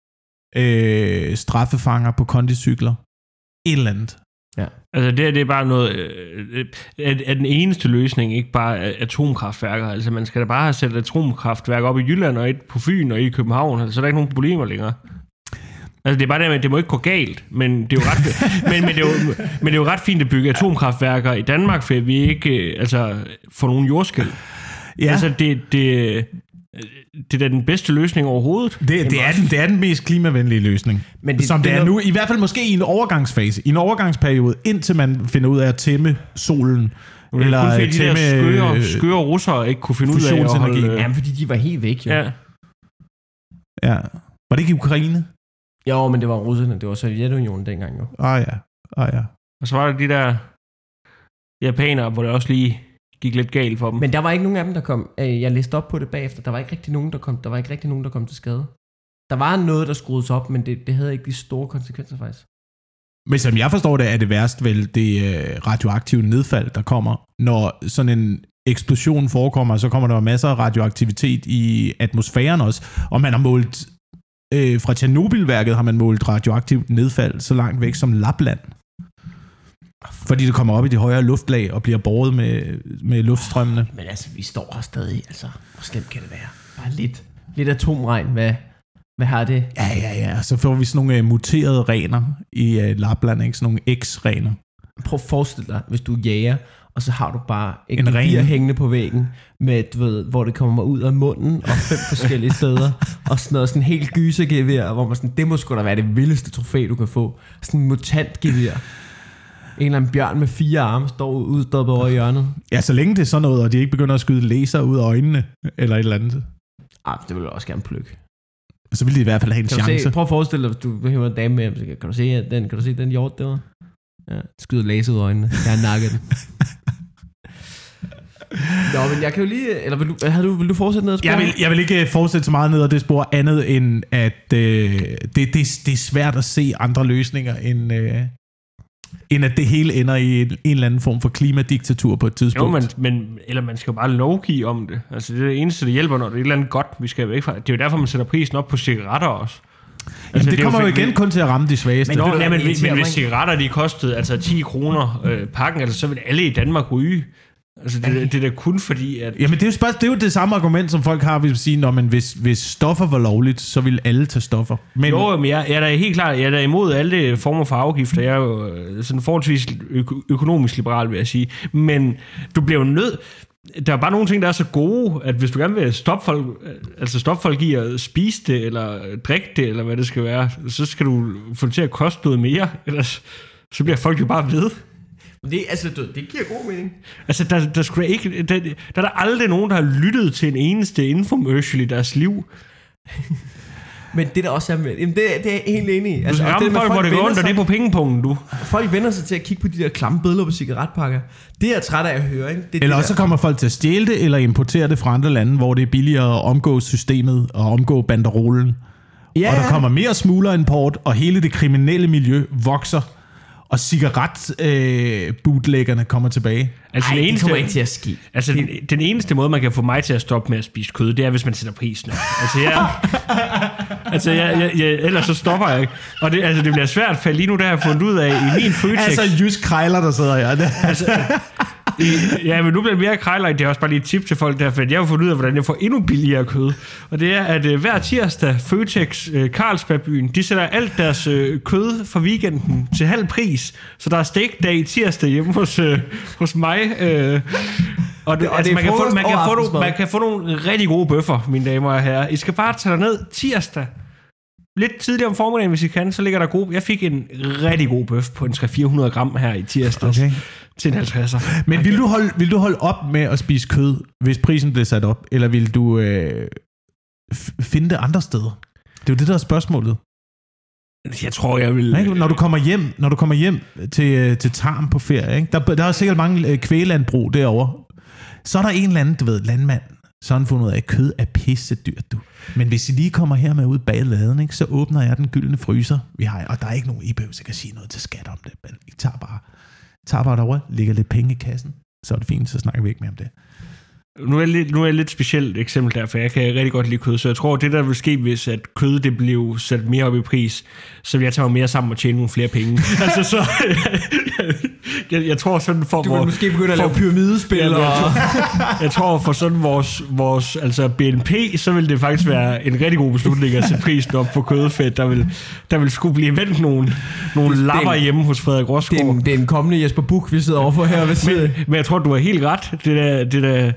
øh, straffefanger på kondicykler, et eller andet. Altså det, her, det er bare noget... Øh, er, er den eneste løsning ikke bare atomkraftværker? Altså man skal da bare have sat atomkraftværk op i Jylland og et på Fyn og et i København. Altså, så er der ikke nogen problemer længere. Altså det er bare det med, at det må ikke gå galt, men det er jo ret, *laughs* men, men, det er jo, men det er jo ret fint at bygge atomkraftværker i Danmark, for vi ikke øh, altså, får nogen jordskæld. Ja, Altså det, det, det er da den bedste løsning overhovedet. det, det, er den, det er den mest klimavenlige løsning. Men det- det, Som det, det er nu, i hvert fald måske i en overgangsfase, i en overgangsperiode, indtil man finder ud af at tæmme solen. Eller Eller kun fordi de der tæmme skøre, øh, skøre russere ikke kunne finde ud af at fusionsenergi. holde... Ja, fordi de var helt væk, jo. ja. Ja. Var det ikke i Ukraine? Jo, men det var russerne, det var Sovjetunionen dengang, jo. Ah ja, ah ja. Og så var der de der japanere, hvor det også lige gik lidt galt for dem. Men der var ikke nogen af dem, der kom... øh, Jeg læste op på det bagefter. Der var ikke rigtig nogen, der kom, der var ikke rigtig nogen, der kom til skade. Der var noget, der skruedes op, men det, det havde ikke de store konsekvenser, faktisk. Men som jeg forstår det, er det værst vel det øh, radioaktive nedfald, der kommer, når sådan en eksplosion forekommer, så kommer der masser af radioaktivitet i atmosfæren også, og man har målt, øh, fra Tjernobylværket har man målt radioaktivt nedfald så langt væk som Lapland. Fordi det kommer op i de højere luftlag og bliver båret med, med luftstrømmene. Men altså, vi står her stadig. Altså, hvor slemt kan det være? Bare lidt, lidt atomregn. Hvad, hvad har det? Ja, ja, ja. Så får vi sådan nogle øh, muterede rener i øh, Lapland, ikke? Sådan nogle X-rener. Prøv at forestille dig, hvis du jager, og så har du bare et En en ren. hængende på væggen, med, du ved, hvor det kommer ud af munden, og fem forskellige steder, *laughs* og sådan noget sådan helt gysergevir, hvor man sådan, det må sgu da være det vildeste trofæ, du kan få. Sådan en mutantgevir. En eller anden bjørn med fire arme står udstoppet over i hjørnet. Ja, så længe det er sådan noget, og de ikke begynder at skyde laser ud af øjnene, eller et eller andet, Ah, det vil jeg også gerne plukke. så vil de i hvert fald have en Kan chance. se, prøv at forestille dig, hvis du hiver en dame med, så kan, kan du se den, kan du se den hjort derovre? Ja, skyder laser ud af øjnene. Jeg har nakket den. Nå, men jeg kan jo lige... Eller vil du, havde du, vil du fortsætte ned og Jeg vil, jeg vil ikke øh, fortsætte så meget ned ad det spor, andet end at øh, det, det, det er svært at se andre løsninger, end, øh, end at det hele ender i en, en eller anden form for klimadiktatur på et Jo, tidspunkt. men, men, eller man skal jo bare lovgive om det. Altså, det er det eneste, der hjælper, når det er et eller andet godt, vi skal væk fra. Det er jo derfor, man sætter prisen op på cigaretter også. Jamen, det, er kommer jo igen kun til at ramme de svageste. Men- Nå, ja, men, det men, hvis cigaretter de kostede altså 10 kroner øh, pakken, altså, så vil alle i Danmark ryge. Altså, det, det er da kun fordi, at... Jamen, det er, jo spørg- det er jo det samme argument, som folk har, hvis de siger, når man, hvis, hvis stoffer var lovligt, så ville alle tage stoffer. Men, Jo, men jeg, jeg er da helt klart, jeg er da imod alle former for afgifter. Jeg er jo øh, sådan forholdsvis øko- økonomisk liberal, vil jeg sige. Men du bliver jo nødt... der er bare nogle ting, der er så gode, at hvis du gerne vil stoppe folk, altså stoppe folk i at spise det, eller drikke det, eller hvad det skal være, så skal du få det til at koste noget mere, ellers så bliver folk jo bare ved. Det, altså, du, det giver god mening. Altså, der, der, skulle ikke, der, der er der aldrig nogen, der har lyttet til en eneste infomercial i deres liv. *laughs* Men det der også er med, jamen det, det er jeg helt enig i. Altså, du skal det folk, hvor det går ondt, og det er på pengepunkten, du. Folk vender sig til at kigge på de der klamme billeder på cigaretpakker. Det er jeg træt af at høre, ikke? Det er Eller det også så der. kommer folk til at stjæle det, eller importere det fra andre lande, hvor det er billigere at omgå systemet og omgå banderolen. Ja, og der kommer mere smuglerimport, og hele det kriminelle miljø vokser, og cigaret øh, kommer tilbage. Altså, Ej, det det eneste, kommer ikke til at ske. Altså, den, den eneste måde, man kan få mig til at stoppe med at spise kød, det er, hvis man sætter prisen op. Altså, jeg, *laughs* altså jeg, jeg, jeg, ellers så stopper jeg ikke. Og det, altså, det bliver svært, for lige nu, der har jeg fundet ud af, i min Føtex... Altså, Jysk Krejler, der sidder her. I, *laughs* ja, men nu bliver det mere krejler. Det er også bare lige et tip til folk der, for jeg har fundet ud af, hvordan jeg får endnu billigere kød. Og det er, at øh, hver tirsdag, Føtex øh, Carlsbergbyen, de sætter alt deres øh, kød fra weekenden til halv pris. Så der er stegdag tirsdag hjemme hos, øh, hos mig. Øh, og det, Og altså, man, kan få, man, kan få man kan få nogle rigtig gode bøffer, mine damer og herrer. I skal bare tage ned tirsdag. Lidt tidligere om formiddagen, hvis I kan, så ligger der god... Jeg fik en rigtig god bøf på en 300-400 gram her i tirsdags. Okay. Til en 50'er. Men vil du, holde, vil du holde op med at spise kød, hvis prisen bliver sat op? Eller vil du øh, finde det andre steder? Det er jo det, der er spørgsmålet. Jeg tror, jeg vil... Ikke? Når du kommer hjem, når du kommer hjem til, øh, til Tarm på ferie, ikke? Der, der er sikkert mange øh, kvælandbrug derovre. Så er der en eller anden, du ved, landmand, så har han fundet ud af, at kød er pisse dyrt, du. Men hvis I lige kommer her med ud bag laden, ikke, så åbner jeg den gyldne fryser, vi har, og der er ikke nogen, I behøver ikke at sige noget til skat om det. Men I tager bare, tager bare derovre, lægger lidt penge i kassen, så er det fint, så snakker vi ikke mere om det. Nu er, jeg lidt, nu er jeg lidt specielt eksempel der, for jeg kan rigtig godt lide kød, så jeg tror, det der vil ske, hvis at kød det blev sat mere op i pris, så vil jeg tage mig mere sammen og tjene nogle flere penge. *laughs* altså så, *laughs* jeg, jeg tror sådan for Du vil måske begynde at lave pyramidespil. Ja, og... *laughs* jeg, tror, for sådan vores, vores altså BNP, så vil det faktisk være en rigtig god beslutning at sætte prisen op på kødfedt. Der vil, der vil skulle blive vendt nogle, nogle Det- lapper det- hjemme hos Frederik er, Rosgaard. det er en kommende Jesper Buch, vi sidder overfor her ved. Men, men jeg tror, du har helt ret. Det der, det der,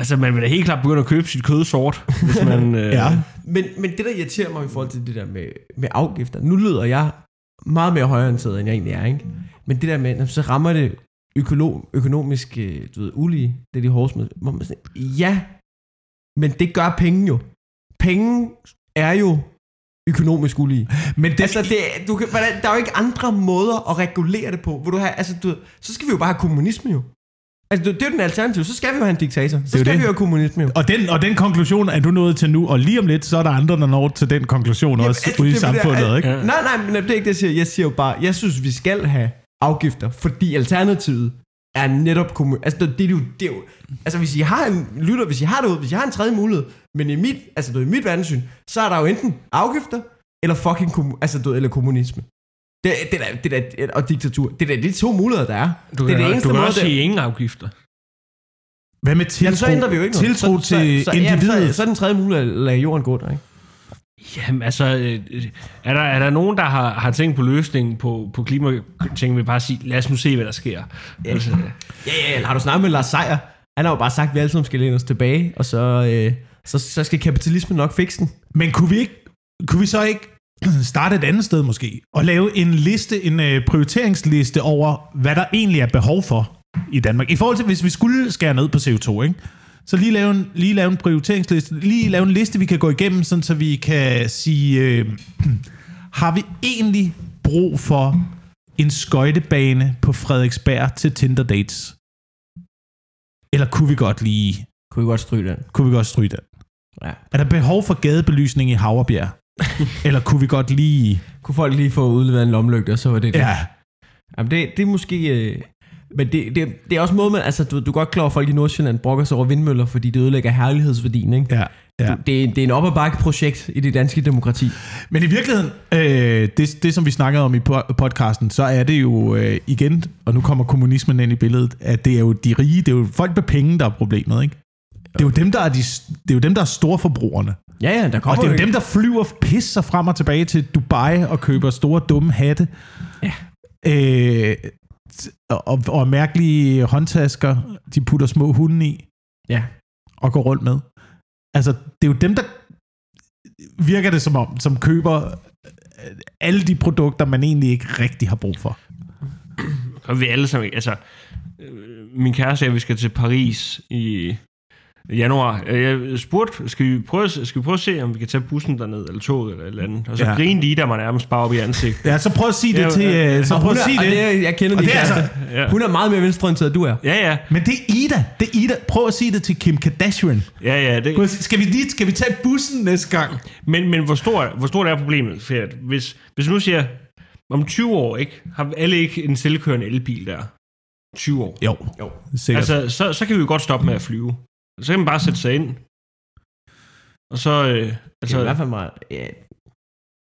altså, man vil da helt klart begynde at købe sit kød sort, hvis man... *laughs* Øh, Ja. Men, men det, der irriterer mig i forhold til det der med, med afgifter, nu lyder jeg meget mere højorienteret, end jeg egentlig er, ikke? Men det der med, så rammer det økolo, økonomisk øh, du ved, ulige, det er de hårdeste med, hvor man sådan, ja, men det gør penge jo. Penge er jo økonomisk ulige. Men det, Altså, det, du kan, der er jo ikke andre måder at regulere det på. Hvor du har, altså, du, så skal vi jo bare have kommunisme jo. Altså, det, det er jo den alternativ. Så skal vi jo have en diktator. Så jo skal det. vi jo have kommunisme jo. og, den, og den konklusion er du nået til nu, og lige om lidt, så er der andre, der når til den konklusion også altså, ude i det det, samfundet, at- ikke? Ja. Nej, nej, men det er ikke det, jeg siger. Jeg siger jo bare, jeg synes, vi skal have afgifter, fordi alternativet er netop kommun... Altså, det, det, er jo, det er jo... Altså, hvis I har en lytter, hvis I har det ud, hvis I har en tredje mulighed, men i mit, altså, du, i mit verdenssyn, så er der jo enten afgifter, eller fucking kommu, altså, du, eller kommunisme. Det, det, er, det er, og diktatur. Det er de to muligheder, der er. Du det er kan, det eneste du kan måde, også det- sige ingen afgifter. Hvad med tiltro, Jamen, så ændrer vi jo ikke noget. tiltro så, til så, så, individet? Ja, så, så er den tredje mulighed at lade jorden gå der, ikke? Jamen altså, øh, er der, er der nogen, der har, har tænkt på løsningen på, på klimating, vil bare sige, lad os nu se, hvad der sker. Altså, Ja, ja, eller har du snakket med Lars Seier? Han har jo bare sagt, at vi alle sammen skal læne os tilbage, og så, øh, så, så skal kapitalismen nok fikse den. Men kunne vi, ikke, kunne vi så ikke *clears throat* starte et andet sted måske, og lave en liste, en øh, prioriteringsliste over, hvad der egentlig er behov for i Danmark? I forhold til, hvis vi skulle skære ned på CO2, ikke? Så lige lave, en, lige lave en prioriteringsliste, lige lave en liste, vi kan gå igennem, sådan, så vi kan sige, øh, *clears throat* har vi egentlig brug for en skøjtebane på Frederiksberg til Tinder dates? Eller kunne vi godt lige, Kunne vi godt stryge den? kunne vi godt stryge den? Ja. Er der behov for gadebelysning i Havrebjerg? *laughs* Eller kunne vi godt lige... Kunne folk lige få udleveret en lommelygte, og så var det det. Ja, Jamen det, det er måske... Øh, men det, det, det er også måde, man... Altså, du, du er godt klar over, at folk i Nordsjælland brokker sig over vindmøller, fordi det ødelægger herlighedsværdien, ikke? ja, ja. Det, er- det er en op ad bakke projekt i det danske demokrati. Men i virkeligheden, øh, det, det som vi snakkede om i po- podcasten, så er det jo øh, igen, og nu kommer kommunismen ind i billedet, at det er jo de rige, det er jo folk med penge, der er problemet, ikke? Det er jo dem, der er, de, det er jo dem, der er storforbrugerne. Ja, ja, der Og kommer det er jo dem, der flyver pisser frem og tilbage til Dubai og køber store, dumme hatte. Ja. Øh, og, og mærkelige håndtasker, de putter små hunde i. Ja. Og går rundt med. Altså, det er jo dem, der virker det som om, som køber øh, alle de produkter, man egentlig ikke rigtig har brug for. Og vi alle sammen, altså, øh, min kæreste og jeg, vi skal til Paris i januar. Øh, Jeg spurgte, skal vi, prøve, skal vi prøve at se, om vi kan tage bussen derned, eller toget, eller et eller andet. Og så Ja. grinte de, der mig nærmest bare op i ansigtet. Ja, så prøv at sige det Ja, til... ja, øh, Så prøv at sige det. det jeg kender Og det altså- Ja. Hun er meget mere venstreorienteret, du er. Ja, ja. Men det er Ida. Det er Ida. Prøv at sige det til Kim Kardashian. Ja, ja. Det, Prøv at Skal vi lige skal vi tage bussen næste gang? Men, men hvor, stor, hvor stort er problemet? For at hvis, hvis nu siger, om 20 år, ikke, har alle ikke en selvkørende elbil der? 20 år. Jo, Jo. sikkert. Altså, så, så kan vi jo godt stoppe med at flyve. Så kan man bare sætte sig ind. Og så... Øh, Det er i altså, hvert fald meget... Ja,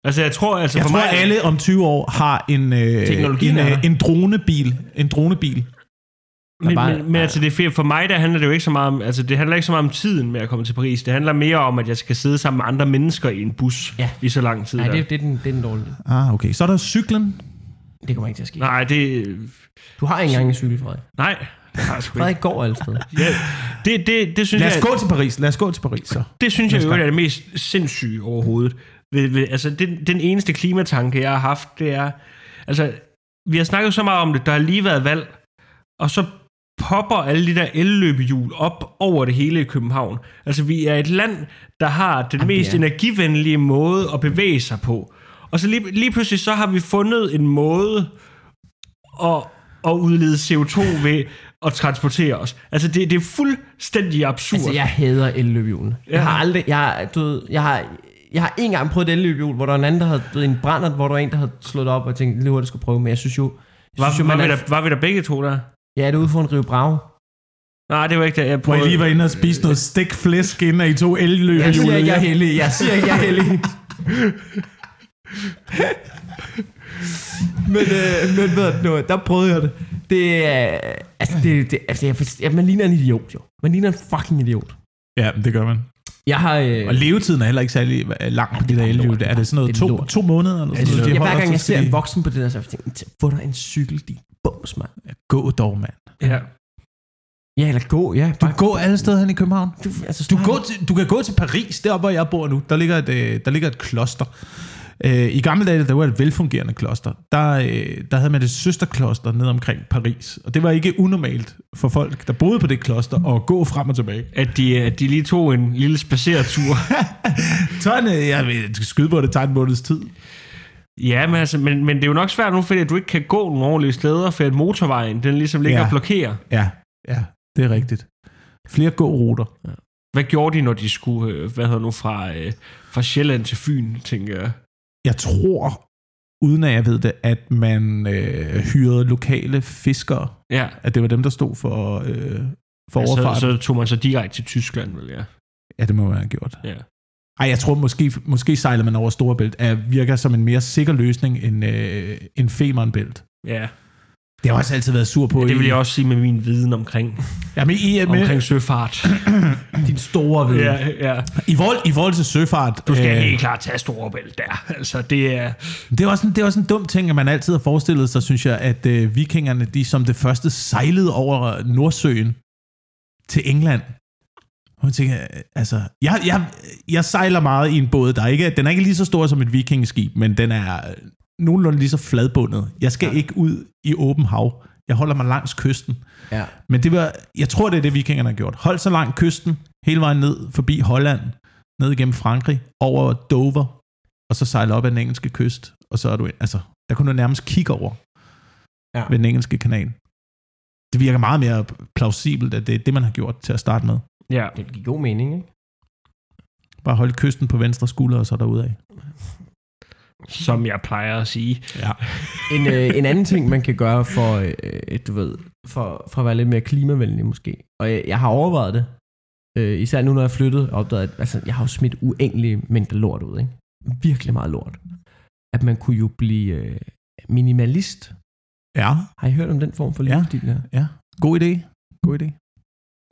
altså, jeg tror... Altså, jeg for tror, mig, alle om 20 år har en, øh, Teknologien en, øh, en dronebil. En dronebil. Men, bare- men, men altså, det er. For mig, der handler det jo ikke så meget om... Altså, det handler ikke så meget om tiden med at komme til Paris. Det handler mere om, at jeg skal sidde sammen med andre mennesker i en bus Ja. i så lang tid. nej, der. det, det, er den, det er den dårlige. Ah, okay. Så er der cyklen. Det kommer ikke til at ske. Nej, det... Du har ikke engang en cykel, Frederik. Nej, Frederik går steder. Ja, det, det, det synes Lad os jeg... gå til Paris. Lad os gå til Paris, så. Det synes jeg jo er det mest sindssyge overhovedet. Ved, ved, altså, den, den eneste klimatanke, jeg har haft, det er... Altså, vi har snakket så meget om det, der har lige været valg, og så popper alle de der elløbehjul op over det hele i København. Altså, vi er et land, der har den Jamen, mest ja. energivenlige måde at bevæge sig på. Og så lige, lige pludselig, så har vi fundet en måde at, at udlede CO2 ved at transportere os. Altså, det, det er fuldstændig absurd. Altså, jeg hader elløbehjulene. Ja. Jeg har aldrig... Jeg, du ved, jeg har... Jeg har en gang prøvet et elløbehjul, hvor der var en anden, der havde ved, en brændert, hvor der var en, der havde slået op og tænkt, lige hurtigt skulle prøve, men jeg synes jo... Jeg var, synes jo, var, man vi er, der, var vi der begge to der? ja, det er ude for en Rio Bravo. Nej, det var ikke det. Jeg Hvor I prøvede, lige var inde og spise noget stik flæsk, inden I to elløbehjul. Jeg siger ikke, jeg er heldig. Jeg siger ikke, jeg er heldig. *laughs* men, øh, men ved du noget, der prøvede jeg det. Det er... Altså, det, det, altså jeg, forst- ja, man ligner en idiot, jo. Man ligner en fucking idiot. Ja, det gør man. Jeg har... Øh, Og levetiden er heller ikke særlig øh, lang på de der elløbehjul. Er det sådan noget Det er to, lort. to måneder? Eller sådan altså, noget, jeg, hver gang jeg ser en voksen på det der, så tænker jeg, få dig en cykel, din bums, mand. Gå dog, mand. Ja. Ja, eller gå, ja. Du Bare, går alle steder hen i København. du, altså, Du, går til, du kan gå til Paris, deroppe hvor jeg bor nu. Der ligger et, øh, der ligger et kloster. Øh, I gamle dage, der var et velfungerende kloster. Der, øh, der havde man et søsterkloster ned omkring Paris. Og det var ikke unormalt for folk, der boede på det kloster, at gå frem og tilbage. At de, at de lige tog en lille spaceretur. Så *laughs* en, øh, jeg skal skyde på det, tager en måneds tid. ja, men, altså, men, men det er jo nok svært nu, fordi at du ikke kan gå nogle ordentlige steder, for at motorvejen, den ligesom ligger Ja. ja. og blokerer. Ja, ja, det er rigtigt. Flere gåruter. Hvad gjorde de, når de skulle, øh, hvad hedder nu, fra, øh, fra Sjælland til Fyn, tænker jeg? Jeg tror, uden at jeg ved det, at man øh, hyrede lokale fiskere. Ja, At det var dem, der stod for, øh, for ja så, overfarten. så tog man så direkte til Tyskland, vel ja. Ja, det må man have gjort. ja. Ej, jeg tror måske, måske sejler man over Storebælt, er, virker som en mere sikker løsning end, øh, end Femernbælt. Ja, Det har jeg også altid været sur på. ja det vil jeg også sige med min viden omkring, Ja, men i, med, omkring søfart. *clears throat* din store viden. ja, ja. i, forhold, I forhold til søfart... Du skal øh, helt klart tage Storebælt der. Altså, det er... Det er, også en, det er også en dum ting, at man altid har forestillet sig, synes jeg, at øh, vikingerne, de som det første sejlede over Nordsøen til England. Og jeg tænker, øh, altså, jeg, jeg, jeg sejler meget i en båd, der er ikke, den er ikke lige så stor som et vikingeskib, men den er øh, nogenlunde lige så fladbundet. Jeg skal ja. ikke ud i åben hav. Jeg holder mig langs kysten. ja. Men det var, jeg tror, det er det, vikingerne har gjort. Hold så langt kysten, hele vejen ned forbi Holland, ned igennem Frankrig, over Dover, og så sejle op ad den engelske kyst, og så er du, altså, der kunne du nærmest kigge over Ja. ved den engelske kanal. Det virker meget mere plausibelt, at det er det, man har gjort til at starte med. Ja. Det giver god mening, ikke? Bare holde kysten på venstre skulder, og så derudad. Som jeg plejer at sige. Ja. *laughs* En, øh, en anden ting, man kan gøre for, øh, du ved, for, for at være lidt mere klimavenlig måske. Og jeg, jeg har overvejet det. Øh, især nu, når jeg er flyttet, og opdaget, at altså, jeg har jo smidt uendelige mængder lort ud. Ikke? Virkelig meget lort. At man kunne jo blive øh, minimalist. Ja, Har I hørt om den form for Ja. livsstil her? ja. God idé. God idé.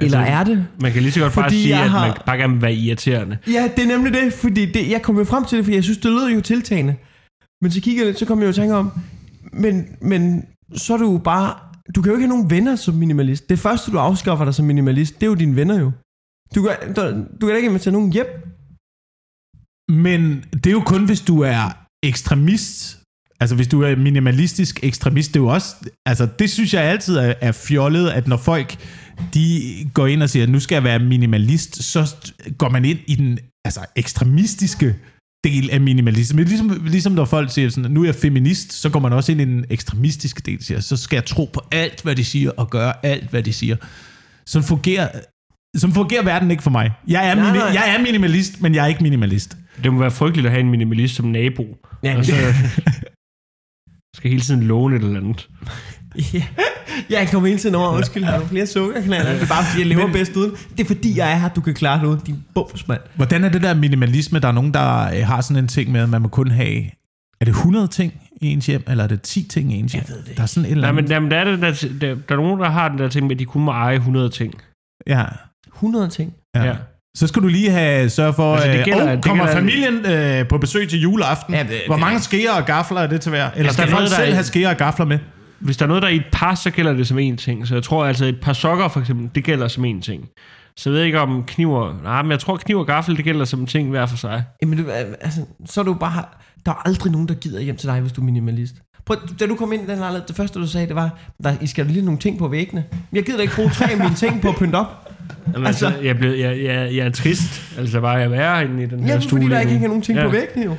Eller Altså, er det? Man kan lige så godt bare Fordi sige, jeg at har- man bare gerne vil være irriterende. Ja, det er nemlig det, fordi det, jeg kom jo frem til det, fordi jeg synes, det lød jo tiltagende. Men så kigger jeg lidt, så kom jeg jo i tanke om, men, men så er du jo bare du kan jo ikke have nogen venner som minimalist. Det første, du afskaffer dig som minimalist, det er jo dine venner jo. Du kan, du, du kan da ikke invitere nogen hjem. Men det er jo kun, hvis du er ekstremist. Altså, hvis du er minimalistisk ekstremist, det er jo også... Altså, det synes jeg altid er, er fjollet, at når folk de går ind og siger, at nu skal jeg være minimalist, så går man ind i den altså, ekstremistiske del af minimalisme. Ligesom, ligesom når folk siger sådan, nu er jeg feminist, så går man også ind i den ekstremistiske del, siger, så skal jeg tro på alt, hvad de siger, og gøre alt, hvad de siger. Så fungerer, så fungerer verden ikke for mig. Jeg er, Nej, mini, nej. jeg er minimalist, men jeg er ikke minimalist. Det må være frygteligt at have en minimalist som nabo. Ja, og så *laughs* skal hele tiden låne et eller andet. Ja, jeg kommer hele tiden over, undskyld, har du flere sukkerknaller? Det er bare fordi, jeg lever Men- bedst uden. Det er fordi, jeg er her, du kan klare det uden din bumsmand. Hvordan er det der minimalisme? Der er nogen, der øh, har sådan en ting med, at man må kun have... Er det 100 ting i ens hjem, eller er det 10 ting i ens hjem? Jeg ved det Der er sådan et eller Nej, andet. men, jamen, der, er det, der, der, der er nogen, der har den der ting med, at de kun må eje 100 ting. Ja, 100 ting. ja. Ja. Så skal du lige have sørge for, Altså, det det gælder- oh, det kommer gælder- familien øh, på besøg til juleaften? Ja, det- Hvor det- mange skeer og gafler er det til hver? Eller skal folk selv have skeer og gafler med? Hvis der er noget, der er i et par, så gælder det som én ting. Så jeg tror altså, et par sokker for eksempel, det gælder som én ting. Så jeg ved ikke om kniver... Nej, men jeg tror, kniv og gaffel, det gælder som en ting hver for sig. Jamen, du, altså, så er du bare... Der er aldrig nogen, der gider hjem til dig, hvis du er minimalist. Prøv, da du kom ind i den lejlighed, det første, du sagde, det var, der, I skal lige nogle ting på væggene. Jeg gider da ikke bruge tre af mine ting på at pynte op. Jamen, altså, Altså- jeg, blev, jeg, jeg, jeg er trist. Altså bare at være inde i den her Jamen, stue fordi der ikke hænger nogen ting Ja. ja. på væggene, jo.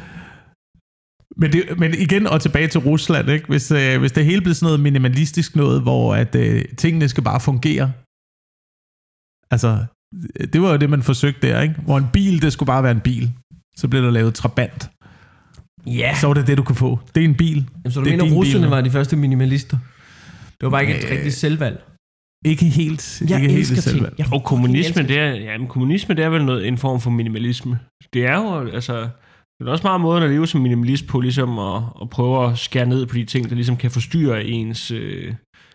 Men, det, men igen og tilbage til Rusland, ikke? Hvis, øh, hvis det hele bliver sådan noget minimalistisk noget, hvor at øh, tingene skal bare fungere. Altså, det var jo det, man forsøgte der, ikke? Hvor en bil, det skulle bare være en bil. Så blev der lavet trabant. Ja. Så var det det, du kunne få. Det er en bil. Jamen, så du det er mener, russerne var de første minimalister? Det var bare ikke et Øh, rigtigt selvvalg. Ikke helt. Jeg ikke elsker helt ting. selvvalg. Jeg Og kommunisme, det er, ja, men kommunisme, det er vel noget, en form for minimalisme. Det er jo, altså, det er også meget måden at leve som minimalist på, ligesom at, at prøve at skære ned på de ting, der ligesom kan forstyrre ens, øh,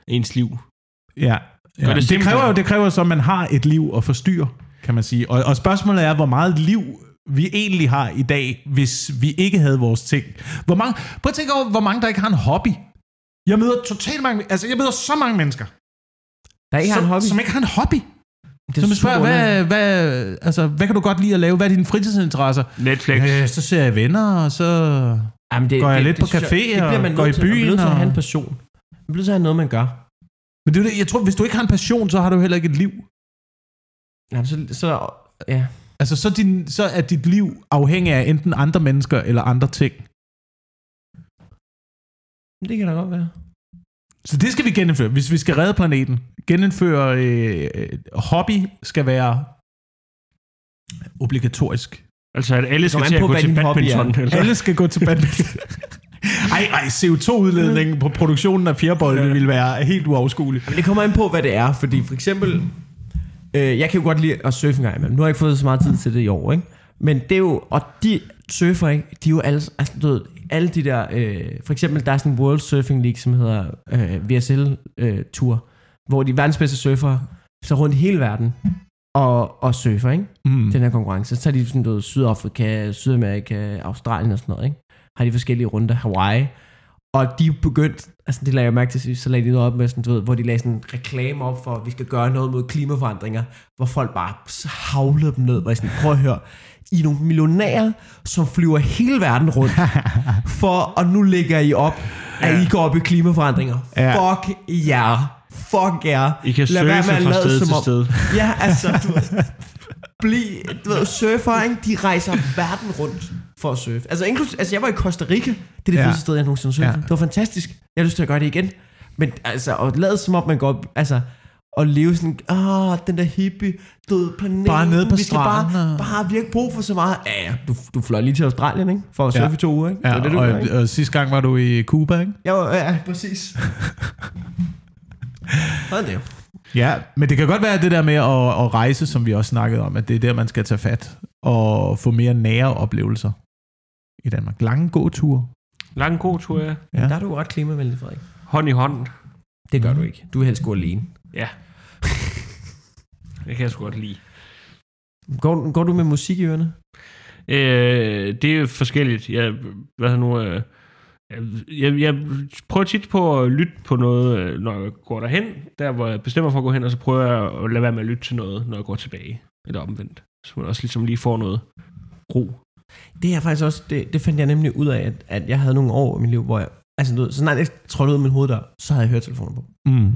ens liv. Ja. ja. det Det, kræver jo, det kræver så, at man har et liv at forstyrre, kan man sige. Og, og spørgsmålet er, hvor meget liv vi egentlig har i dag, hvis vi ikke havde vores ting. Hvor mange, prøv at tænke over, hvor mange der ikke har en hobby. Jeg møder totalt mange, altså jeg møder så mange mennesker, Der ikke har som, en hobby. som ikke har en hobby. Det Som er spørger, hvad, hvad, altså, hvad kan du godt lide at lave? Hvad er dine fritidsinteresser? Netflix. Øh, så ser jeg venner, og så... Jamen, det, Går jeg lidt på synes jeg- café det bliver man og går i til. Man bliver byen nødt til at have en og- passion. Man bliver nødt til at have noget, man gør. Men det er det, jeg tror, hvis du ikke har en passion, så har du heller ikke et liv. Jamen, så, så, ja. Altså, så, din, så er dit liv afhængig af enten andre mennesker eller andre ting. Det kan da godt være. Så det skal vi genindføre, hvis vi skal redde planeten. Genindføre øh, hobby skal være obligatorisk. Altså, at alle skal til at gå til badminton. Eller? Alle skal gå til badminton. *laughs* Ej, ej, CO2-udledningen på produktionen af fjerbold vil være helt uoverskuelig. Men det kommer an på, hvad det er, fordi for eksempel, øh, jeg kan jo godt lide at surfe en gang imellem. Nu har jeg ikke fået så meget tid til det i år, ikke? Men det er jo, og de surfer, ikke? De er jo alle, altså, du ved, alle de der, øh, for eksempel, der er sådan en World Surfing League, som hedder øh, VSL øh, Tour, hvor de verdens bedste surfere så rundt i hele verden og, og surfer, ikke? Mm. den her konkurrence. Så tager de sådan noget Sydafrika, Sydamerika, Australien og sådan noget, ikke? Har de forskellige runder, Hawaii. Og de er begyndt, altså det lagde jeg mærke til, så lagde de noget op med sådan, du ved, hvor de lagde sådan en reklame op for, at vi skal gøre noget mod klimaforandringer, hvor folk bare havlede dem ned, hvor jeg sådan, prøv at høre, I er nogle millionærer, som flyver hele verden rundt, *laughs* for, og nu lægger I op, at I går op i klimaforandringer. Ja. Fuck jer. Fuck jer. I kan Lad være med at lade sted som til om- sted. Ja, altså, du bliv, du ved, surfer, ikke? de rejser verden rundt for at surfe. Altså, inklus, altså jeg var i Costa Rica, det er det Ja. ja. første sted, jeg nogensinde surfede. Ja. Ja. Det var fantastisk. Jeg har lyst til at gøre det igen. Men altså, at lade som om man går op, altså, og leve sådan, ah, den der hippie, død planeten. Bare nede på vi skal bare, stranden og- bare virke brug for så meget. Ja, ja, du, du fløj lige til Australien, ikke? For at surfe Ja. i to uger, ikke? Ja, det var det, du og, gjorde, ikke? og sidste gang var du i Cuba, ikke? Ja, ja, præcis. *laughs* Sådan det. Ja, men det kan godt være det der med at, at rejse, som vi også snakkede om, at det er der, man skal tage fat og få mere nære oplevelser i Danmark. Lange gåture. Lang god tur, ja. Ja. Der er du ret klimavenlig, Frederik. Hånd i hånd. Det gør du ikke. Du vil helst gå alene. Ja. Det kan jeg sgu godt lide. Går, går du med musik i ørerne? Øh, det er forskelligt. Jeg, hvad hedder nu, øh, Jeg, jeg prøver tit på at lytte på noget, øh, når jeg går derhen, der hvor jeg bestemmer for at gå hen, og så prøver jeg at lade være med at lytte til noget, når jeg går tilbage. Eller omvendt. Så man også ligesom lige får noget ro. Det er faktisk også, det, det fandt jeg nemlig ud af, at, at jeg havde nogle år i mit liv, hvor jeg, altså du ved, så snart jeg trådte ud af min hoveddør, så havde jeg høretelefoner på. Mm.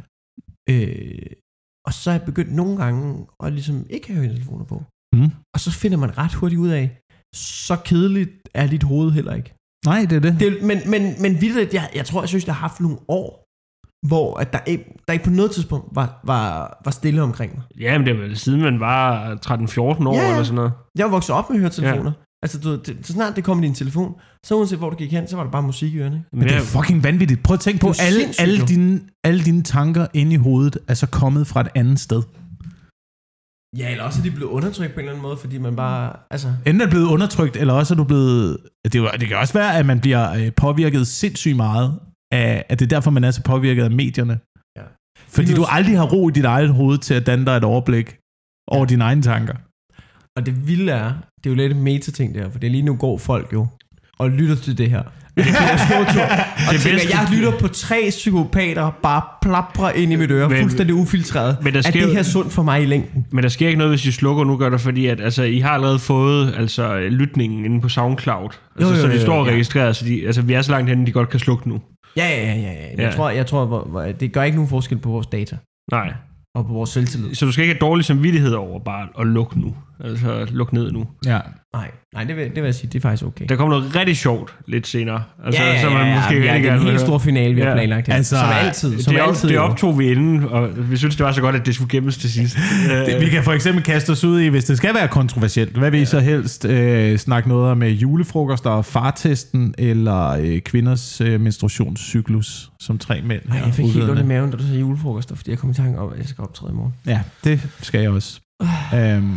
Øh, og så er jeg begyndt nogle gange at ligesom ikke have høretelefoner på. Mm. Og så finder man ret hurtigt ud af, så kedeligt er dit hoved heller ikke. Nej, det er det. Det, men, men, men vildt, jeg, jeg tror, jeg synes, jeg har haft nogle år, hvor at der, ikke, der ikke på noget tidspunkt var, var, var stille omkring mig. Ja, men det er vel siden man var 13-14 år Ja. eller sådan noget. Jeg var vokset op med høretelefoner. Ja. Altså, du, det, så snart det kom i din telefon, så uanset hvor du gik hen, så var der bare musik i ørerne. ikke? Men det er fucking vanvittigt. Prøv at tænke på, Det er alle, sindssygt, alle, jo. dine, alle dine tanker inde i hovedet er så kommet fra et andet sted. Ja, eller også er de blevet undertrykt på en eller anden måde, fordi man bare, altså... Enten er du blevet undertrykt, eller også er du blevet... Det, er jo- det kan også være, at man bliver øh, påvirket sindssygt meget af, at det er derfor, man er så påvirket af medierne. Ja. Fordi Lige du aldrig har ro i dit eget hoved til at danne dig et overblik over dine egne tanker. Og det vilde er, det er jo lidt meta-ting der, for det er lige nu går folk jo og lytter til det her. Det er. Og Det *laughs* tænker, jeg lytter på tre psykopater, bare plapper ind i mit øre, Men- fuldstændig ufiltreret. Men der er sker det jo- her sundt for mig i længden? Men der sker ikke noget, hvis I slukker nu, gør det, fordi at, altså, I har allerede fået altså, lytningen inde på SoundCloud. Altså, Jo, jo, så jo, de jo, står og ja. så de, altså, vi er så langt henne, de godt kan slukke nu. Ja, ja, ja, ja. ja. Jeg Ja. tror, jeg tror hvor, hvor, det gør ikke nogen forskel på vores data Nej. og på vores selvtillid. Så du skal ikke have dårlig samvittighed over bare at lukke nu. Altså, lukke ned nu. Ja. Nej, nej det, vil, det vil jeg sige, det er faktisk okay. Der kommer noget rigtig sjovt lidt senere. Altså, ja, ja, så man ja, ja, måske ja, rigtig det er en helt stor finale, vi har Ja. planlagt her. Altså, som altid. Som det, op, altid. det jo. optog vi inden, og vi synes, det var så godt, at det skulle gemmes til sidst. *laughs* Det, vi kan for eksempel kaste os ud i, hvis det skal være kontroversielt. Hvad vil I så helst øh, snakke noget om øh, julefrokoster og fartesten, eller øh, kvinders øh, menstruationscyklus, som tre mænd Ej, jeg fik helt udvidende? ondt i maven, da du sagde julefrokoster, fordi jeg kom i tanke om, at jeg skal optræde i morgen. Ja, det skal jeg også. øhm,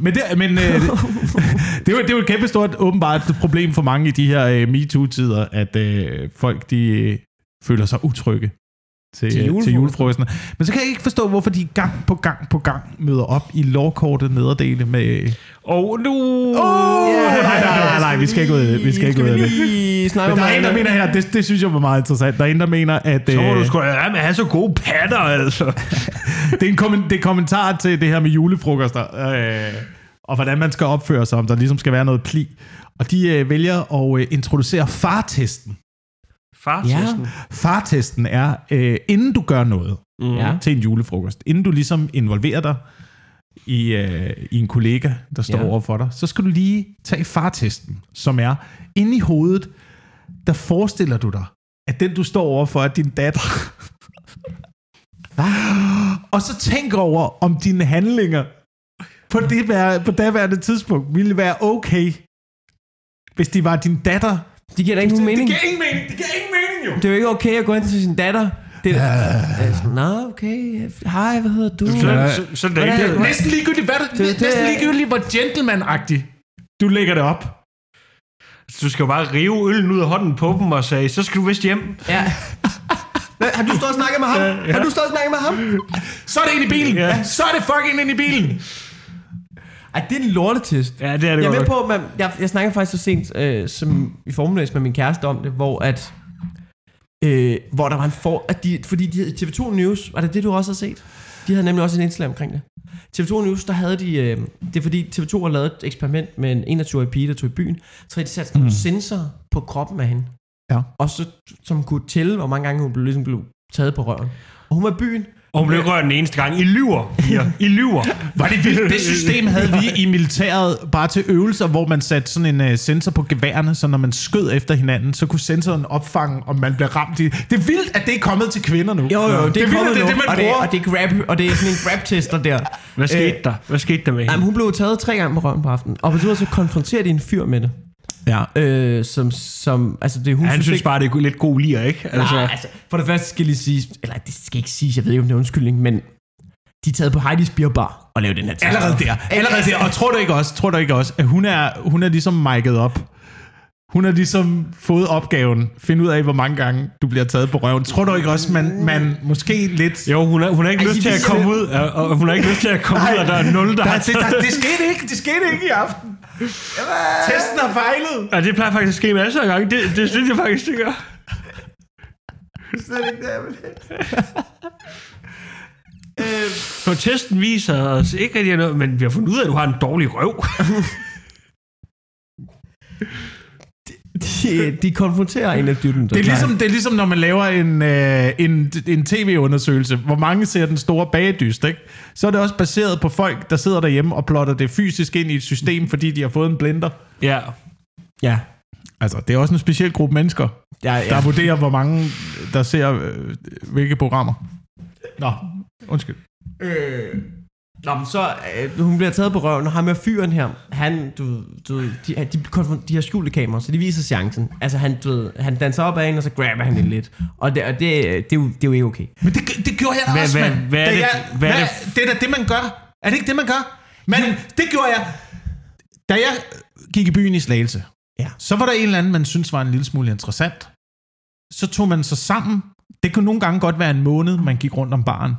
men det, men øh, det, *laughs* det, er jo, det er jo et kæmpe stort åbenbart problem for mange i de her øh, MeToo-tider, at øh, folk de øh, føler sig utrygge til, Til til julefrokosterne. Men så kan jeg ikke forstå, hvorfor de gang på gang på gang møder op i lovkortet nederdele med... Og nu... Oh, nej, nej, nej, nej, vi skal ikke ud af det. Vi skal ikke ud af det. snakke Men der er en, der mener her, det, det synes jeg var meget interessant. Der er en, der mener, at... Så må øh, du sgu med at have så gode patter, altså. *laughs* det, er en kommen, det er en kommentar til det her med julefrokoster, øh, og hvordan man skal opføre sig, om der ligesom skal være noget pli. Og de øh, vælger at øh, introducere fartesten. Fartesten. Fartesten er, øh, inden du gør noget Mm. Ja. til en julefrokost, inden du ligesom involverer dig i, øh, i en kollega, der står Ja. over for dig, så skal du lige tage fartesten, som er inde i hovedet, der forestiller du dig, at den du står over for er din datter. Og så tænk over, om dine handlinger på det vær- på daværende tidspunkt ville være okay, hvis de var din datter. Det giver da ikke nogen mening. Det giver ingen mening. Det giver ingen mening, jo. Det er jo ikke okay at gå ind til sin datter. Det er uh, Nå, okay. Hej, hvad hedder du? Så, så, så det er. Næsten ligegyldigt, hvad det, Det- det, næsten ligegyldigt, hvor gentleman-agtig du lægger det op. Du skal jo bare rive øllen ud af hånden på dem og sige, så skal du vist hjem. Ja. Hvad, har du stået og snakket med ham? ja. Har du stået og snakket med ham? Så er det ind i bilen. Ja. Så er det fucking ind i bilen. Ej, det er en lortetest. Ja, det er det Jeg er med på, man, jeg, jeg snakker faktisk så sent øh, som i formiddags med min kæreste om det, hvor at øh, hvor der var en for, at de, fordi de, TV2 News, var det det, du også har set? De havde nemlig også en indslag omkring det. TV2 News, der havde de, øh, det er fordi TV2 har lavet et eksperiment med en 21-årig pige, der tog i byen, så havde de sat sådan nogle sensorer på kroppen af hende. Ja. Og så, som kunne tælle, hvor mange gange hun blev, ligesom blev taget på røven. Og hun var i byen, Og hun blev rørt den eneste gang. I lyver, piger. I lyver. *laughs* Var det vildt? Det system havde vi i militæret bare til øvelser, hvor man satte sådan en uh, sensor på geværene, så når man skød efter hinanden, så kunne sensoren opfange, om man blev ramt i... Det er vildt, at det er kommet til kvinder nu. Jo, jo, det er, vildt, kommet at det er nu, det, man og, det, og det er grab, og det er sådan en grab-tester der. Hvad skete der? Hvad skete der med Jamen, hende? hun blev taget tre gange på røven på aftenen, og på det så konfronterer de en fyr med det. Ja. Øh, som, som, altså det hun Han synes ikke- bare, det er lidt god lir, ikke? Altså, Nej, altså, for det første skal jeg lige sige, eller det skal ikke sige, jeg ved ikke, om det er undskyldning, men de er taget på Heidi's Beer Bar og lavet den her test. Allerede der. Allerede der. Og tror du ikke også, tror du ikke også, at hun er, hun er ligesom mic'et op? Hun har ligesom fået opgaven, finde ud af, hvor mange gange du bliver taget på røven. Tror du ikke også, man, man måske lidt... Jo, hun har, hun har ikke Ej, lyst til at komme ud, og og hun har ikke lyst til at komme ud, og der er nul, der Der, har det, der, det skete ikke, det skete ikke i aften. Testen har fejlet. Ja, det plejer faktisk at ske masser af gange. Det, det synes jeg faktisk, det gør. Slet ikke det, jeg vil For testen viser os ikke rigtig noget, men vi har fundet ud af, at du har en dårlig røv. *laughs* de, de konfronterer en af dytten. Det er, ligesom, det er ligesom, når man laver en, øh, en, en tv-undersøgelse. Hvor mange ser den store bagedyst, ikke? Så er det også baseret på folk, der sidder derhjemme og plotter det fysisk ind i et system, fordi de har fået en blender. ja. Ja. Altså, det er også en speciel gruppe mennesker, Ja, der ja. vurderer, hvor mange der ser øh, hvilke programmer. Nå, undskyld. Øh, Nå, men så, øh, hun bliver taget på røven, og ham med fyren her, han, du, du de, de, konfron- de har skjulte kameraer, så de viser chancen. Altså, han, du ved, han danser op ad hende, og så grabber han hende lidt. Og det, og det, det, er, jo, det er jo ikke okay. Men det, det gjorde jeg da Hvad- også, hvad- mand. hvad er Da det- jeg, hvad er hvad, det- det er da det, man gør. Er det ikke det, man gør? Men det gjorde jeg. Da jeg gik i byen i Slagelse, Ja. så var der en eller anden, man synes var en lille smule interessant. Så tog man sig sammen. Det kunne nogle gange godt være en måned, man gik rundt om baren.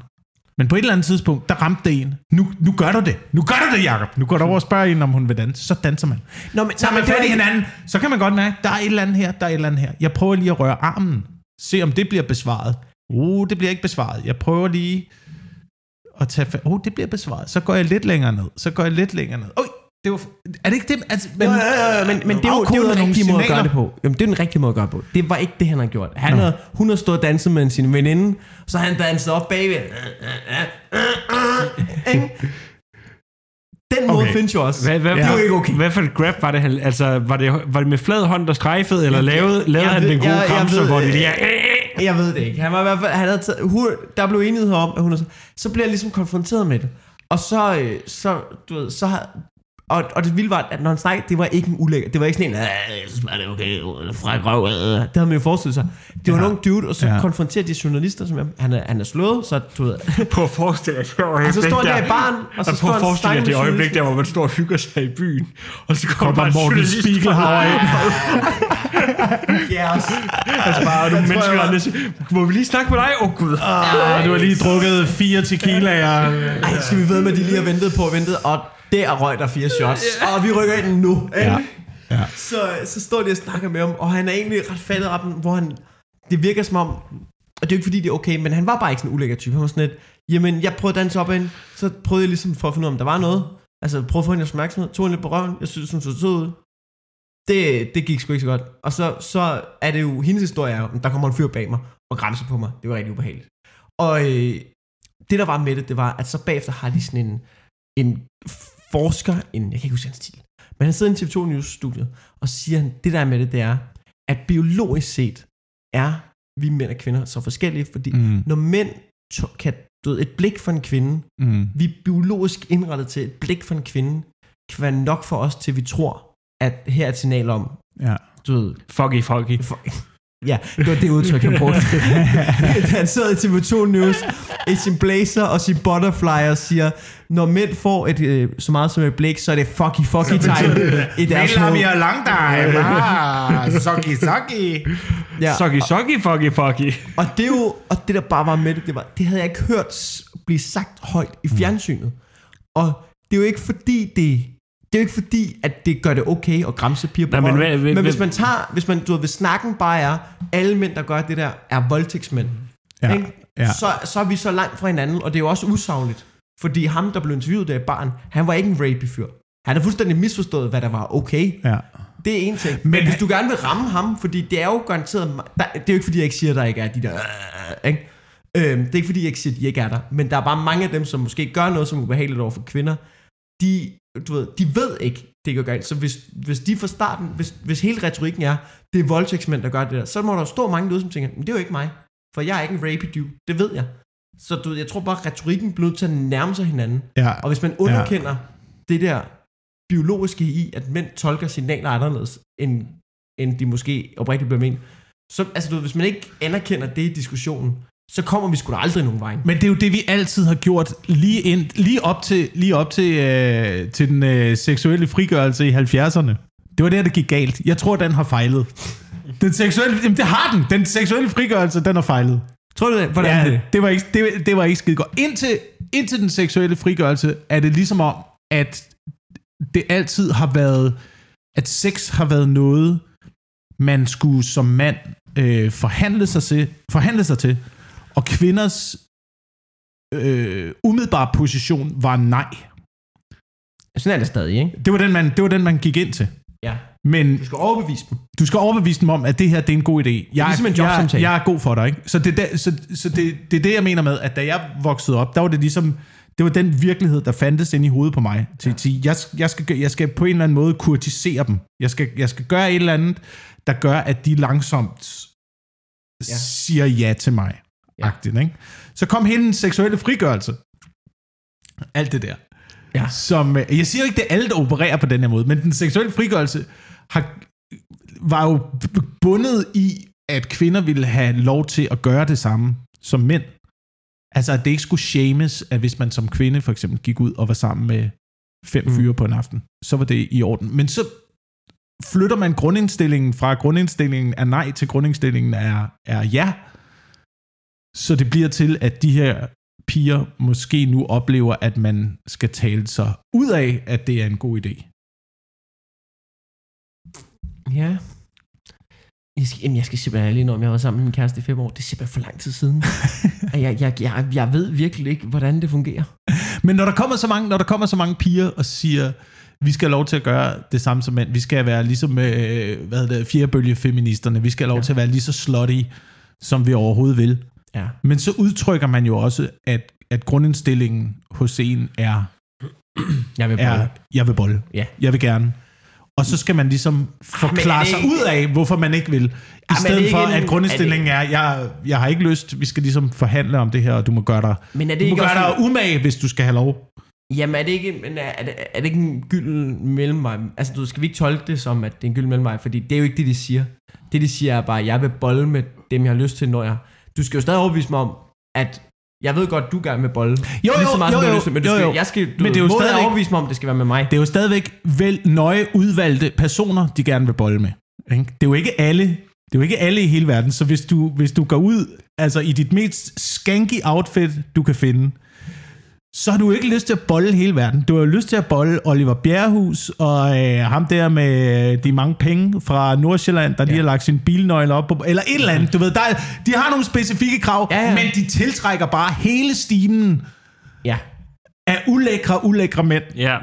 Men på et eller andet tidspunkt, der ramte det en. Nu, nu gør du det. Nu gør du det, Jacob. Nu går du over og spørger en, om hun vil danse. Så danser man. Nå, men, Så nej, man fat i hinanden. Så kan man godt mærke, der er et eller andet her, der er et eller andet her. Jeg prøver lige at røre armen. Se om det bliver besvaret. Uh, det bliver ikke besvaret. Jeg prøver lige at tage fat. Oh, det bliver besvaret. Så går jeg lidt længere ned. Så går jeg lidt længere ned. Oj, det var... Er det ikke det? Altså, Men, ja, ja, ja, men, men det er jo, det er jo den rigtige måde at gøre det på. Jamen, det er den rigtige måde at gøre det på. Det var ikke det, han har gjort. Han Nå. havde, hun har stået og danset med sin veninde, så han danset op bagved. Den måde Okay. findes jo også. Hvad, hvad, Det er jo ikke okay. Hvad for et grab var det? Han, altså, var det, var det med flad hånd, der strejfede, eller lavede, lavede han ved- den gode jeg- ved- hvor det lige. Jeg ved det ikke. Han var i hvert fald, han havde taget, hun, der blev enighed om, at hun er, så bliver jeg ligesom konfronteret med det. Og så, øh, så, du ved, så har, og, og det vilde var, at når han snakkede, det var ikke en ulækker, det var ikke sådan en, "Ah, jeg synes bare, det er okay, eller fræk røv, øh." det havde man jo forestillet sig. Det var Ja. nogle dude, og så Ja. konfronterer de journalister, som er, han er, han er slået, så du ved, *laughs* På at forestille det øjeblik og så står han der i baren, og så og står at han forestille dig snakker det øjeblik der, hvor man står og hygger sig i byen, og så kommer Kommer bare en Morten Spiegelhauer ind. Ja, også. Altså bare Jeg tror, mennesker, jeg må vi lige snakke med dig? Åh oh, gud. Ah, du har lige drukket fire tequilaer. Ej, skal vi ved med, at de lige har ventet på og ventet, og der røg der fire shots, og vi rykker ind nu. Ikke? Ja. Ja. Så, så står de og snakker med ham, og han er egentlig ret fattet af dem, hvor han, det virker som om, og det er jo ikke fordi, det er okay, men han var bare ikke sådan en ulækker type. Han var sådan lidt, jamen, jeg prøvede at danse op hende, så prøvede jeg ligesom for at finde ud af, om der var noget. Altså, prøvede at få hendes opmærksomhed, tog hende lidt på røven, jeg synes, hun så sød ud. Det, det gik sgu ikke så godt. Og så, så er det jo, hendes historie er jo, der kommer en fyr bag mig og græmser på mig. Det var rigtig ubehageligt. Og øh, det der var med det, det var, at så bagefter har de sådan en, en forsker, en, jeg kan ikke huske hans titel, men han sidder i en TV2 News studiet, og siger han, det der er med det, det er, at biologisk set er vi mænd og kvinder så forskellige, fordi mm. Når mænd to, kan, du ved, et blik for en kvinde, mm. vi er biologisk indrettet til et blik for en kvinde, kan være nok for os, til vi tror, at her er et signal om, Ja. du ved, Foggy, foggy. Ja, det var det udtryk, han brugte. *laughs* han sidder i TV2 News i sin blazer og sin butterfly og siger, når mænd får et, øh, så meget som et blik, så er det fucky fucky time i deres hoved. lang time. *laughs* Ah, Soggy, soggy. Ja, Soggy, soggy, foggy, foggy. og det er jo, og det der bare var med det, det, var, det havde jeg ikke hørt blive sagt højt i fjernsynet. Og det er jo ikke fordi det, det er jo ikke fordi, at det gør det okay at græmse piger på Nej, men hvad- hvad- men hvis man tager, hvis man, du ved, hvis snakken bare er, alle mænd, der gør det der, er voldtægtsmænd. Ja, ikke? ja. Så, så er vi så langt fra hinanden, og det er jo også usagligt. Fordi ham, der blev interviewet der barn, han var ikke en rapey-fyr. Han har fuldstændig misforstået, hvad der var okay. Ja. Det er en ting. Men, Men Men hvis du gerne vil ramme ham, fordi det er jo garanteret... Der, det er jo ikke fordi, jeg ikke siger, at der ikke er de der... Øh, ikke? Øhm, det er ikke fordi, jeg ikke siger, at de ikke er der. Men der er bare mange af dem, som måske gør noget, som er ubehageligt over for kvinder. De, du ved, de ved ikke, det går galt. Så hvis, hvis de fra starten... Hvis, hvis hele retorikken er, det er voldtægtsmænd, der gør det der, så må der stå mange derude, som tænker, men det er jo ikke mig. For jeg er ikke en rapey dude. Det ved jeg. Så du, jeg tror bare, at retorikken bliver nødt til at nærme sig hinanden. Ja. Og hvis man underkender ja. det der biologiske i, at mænd tolker signaler anderledes, end, end de måske oprigtigt bliver ment, så altså, du, ved, hvis man ikke anerkender det i diskussionen, så kommer vi sgu da aldrig nogen vej. Men det er jo det, vi altid har gjort lige, ind, lige op til, lige op til, øh, til den øh, seksuelle frigørelse i 70'erne. Det var der, det gik galt. Jeg tror, den har fejlet. Den seksuelle, jamen det har den. Den seksuelle frigørelse, den har fejlet. Tror du det? Hvordan Ja, det? det var ikke, det, det var ikke skide godt. Indtil, indtil den seksuelle frigørelse er det ligesom om, at det altid har været, at sex har været noget, man skulle som mand øh, forhandle, sig til, forhandle sig til, og kvinders øh, umiddelbare position var nej. Sådan er det stadig, ikke? Det var den, man, det var den, man gik ind til. Ja. Men Du skal overbevise dem. du skal overbevise dem om, at det her det er en god idé. Jeg, ligesom en jeg, jobsamtale. jeg er god for dig. Ikke? Så, det, er der, så, så det, det er det, jeg mener med, at da jeg voksede op, der var det ligesom, det var den virkelighed, der fandtes ind i hovedet på mig. Til at sige, jeg, jeg, skal, jeg skal på en eller anden måde kurtisere dem. Jeg skal, jeg skal gøre et eller andet, der gør, at de langsomt ja. Ja. siger ja til mig. Ja. Ikke? Så kom hele den seksuelle frigørelse. Alt det der. Ja. Som, øh, jeg siger ikke, det er alle, der opererer på den her måde, men den seksuelle frigørelse har, var jo bundet i, at kvinder ville have lov til at gøre det samme som mænd. Altså, at det ikke skulle shames, at hvis man som kvinde for eksempel gik ud og var sammen med fem Mm. fyre på en aften, så var det i orden. Men så flytter man grundindstillingen fra grundindstillingen er nej til grundindstillingen er, er ja. Så det bliver til, at de her piger måske nu oplever, at man skal tale sig ud af, at det er en god idé. Ja. Jeg skal, jamen, jeg skal simpelthen lige om jeg været sammen med min kæreste i fem år. Det er simpelthen for lang tid siden. *laughs* Jeg, jeg, jeg, jeg ved virkelig ikke, hvordan det fungerer. Men når der kommer så mange, når der kommer så mange piger og siger, vi skal have lov til at gøre det samme som mænd, vi skal være ligesom, øh, hvad hedder det, fjerbølgefeministerne, vi skal have lov ja. til at være lige så slutty, som vi overhovedet vil. Ja. Men så udtrykker man jo også, at, at grundindstillingen hos en er, *clears throat* Jeg vil er jeg vil bolle. Ja. Jeg vil gerne. Og så skal man ligesom forklare det sig ikke- ud af, hvorfor man ikke vil. I er stedet det for, en- at grundindstillingen er, jeg, jeg har ikke lyst, vi skal ligesom forhandle om det her, og du må gøre dig, Men er det du må ikke gøre også... dig umage, hvis du skal have lov. Jamen er det ikke, men er, er, det, er det ikke en gylden mellemvej? Altså du skal vi ikke tolke det som, at det er en gylden mellemvej, fordi det er jo ikke det, de siger. Det de siger er bare, jeg vil bolle med dem, jeg har lyst til, når jeg... Du skal jo stadig overbevise mig om, at jeg ved godt, du gerne vil bolle. Jo, lige så jo, meget, jo, jo, lyst men du jo, skal, jo. jeg skal, du Men det er jo stadigvæk- overbevise mig om, det skal være med mig. Det er jo stadigvæk vel nøje udvalgte personer, de gerne vil bolle med. Ikke? Det er jo ikke alle, det er jo ikke alle i hele verden, så hvis du, hvis du går ud altså i dit mest skanky outfit, du kan finde, så har du ikke lyst til at bolle hele verden. Du har jo lyst til at bolle Oliver Bjerrehus og øh, ham der med de mange penge fra Nordsjælland, der lige Ja. har lagt sin bilnøgle op på, eller et eller andet. Du ved, der, er- de har nogle specifikke krav, Ja, ja. men de tiltrækker bare hele stimen Ja. af ulækre, ulækre mænd. Ja.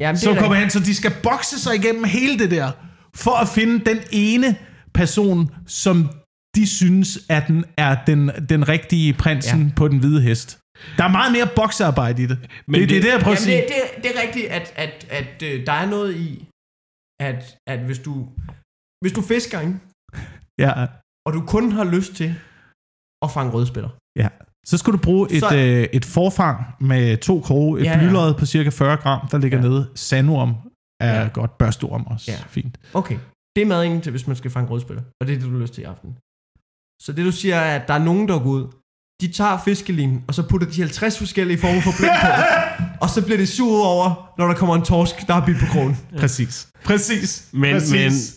Jamen, Så er kommer han, så de skal bokse sig igennem hele det der, for at finde den ene person, som de synes, at den er den, den rigtige prinsen ja. på den hvide hest. Der er meget mere boksearbejde i det. Men det, det, det er det- det, jeg prøver at sige. det, det, det er rigtigt, at, at, at øh, der er noget i, at, at hvis du hvis du fisker, ikke, Ja, og du kun har lyst til at fange rødspætter, ja. Så skal du bruge et, Så- øh, et forfang med to kroge, et Ja, ja, blylod på cirka 40 gram, der ligger Ja. nede. Sandorm er Ja. godt, børstorm også. Ja. Fint. Okay. Det er maden til, hvis man skal fange rødspætter. Og det er det, du har lyst til i aften. Så det, du siger, er, at der er nogen, der går ud. De tager fiskelinen, og så putter de 50 forskellige former for blind på. *laughs* og så bliver det sur over, når der kommer en torsk, der har bidt på krogen. Præcis. Præcis. Men- Præcis.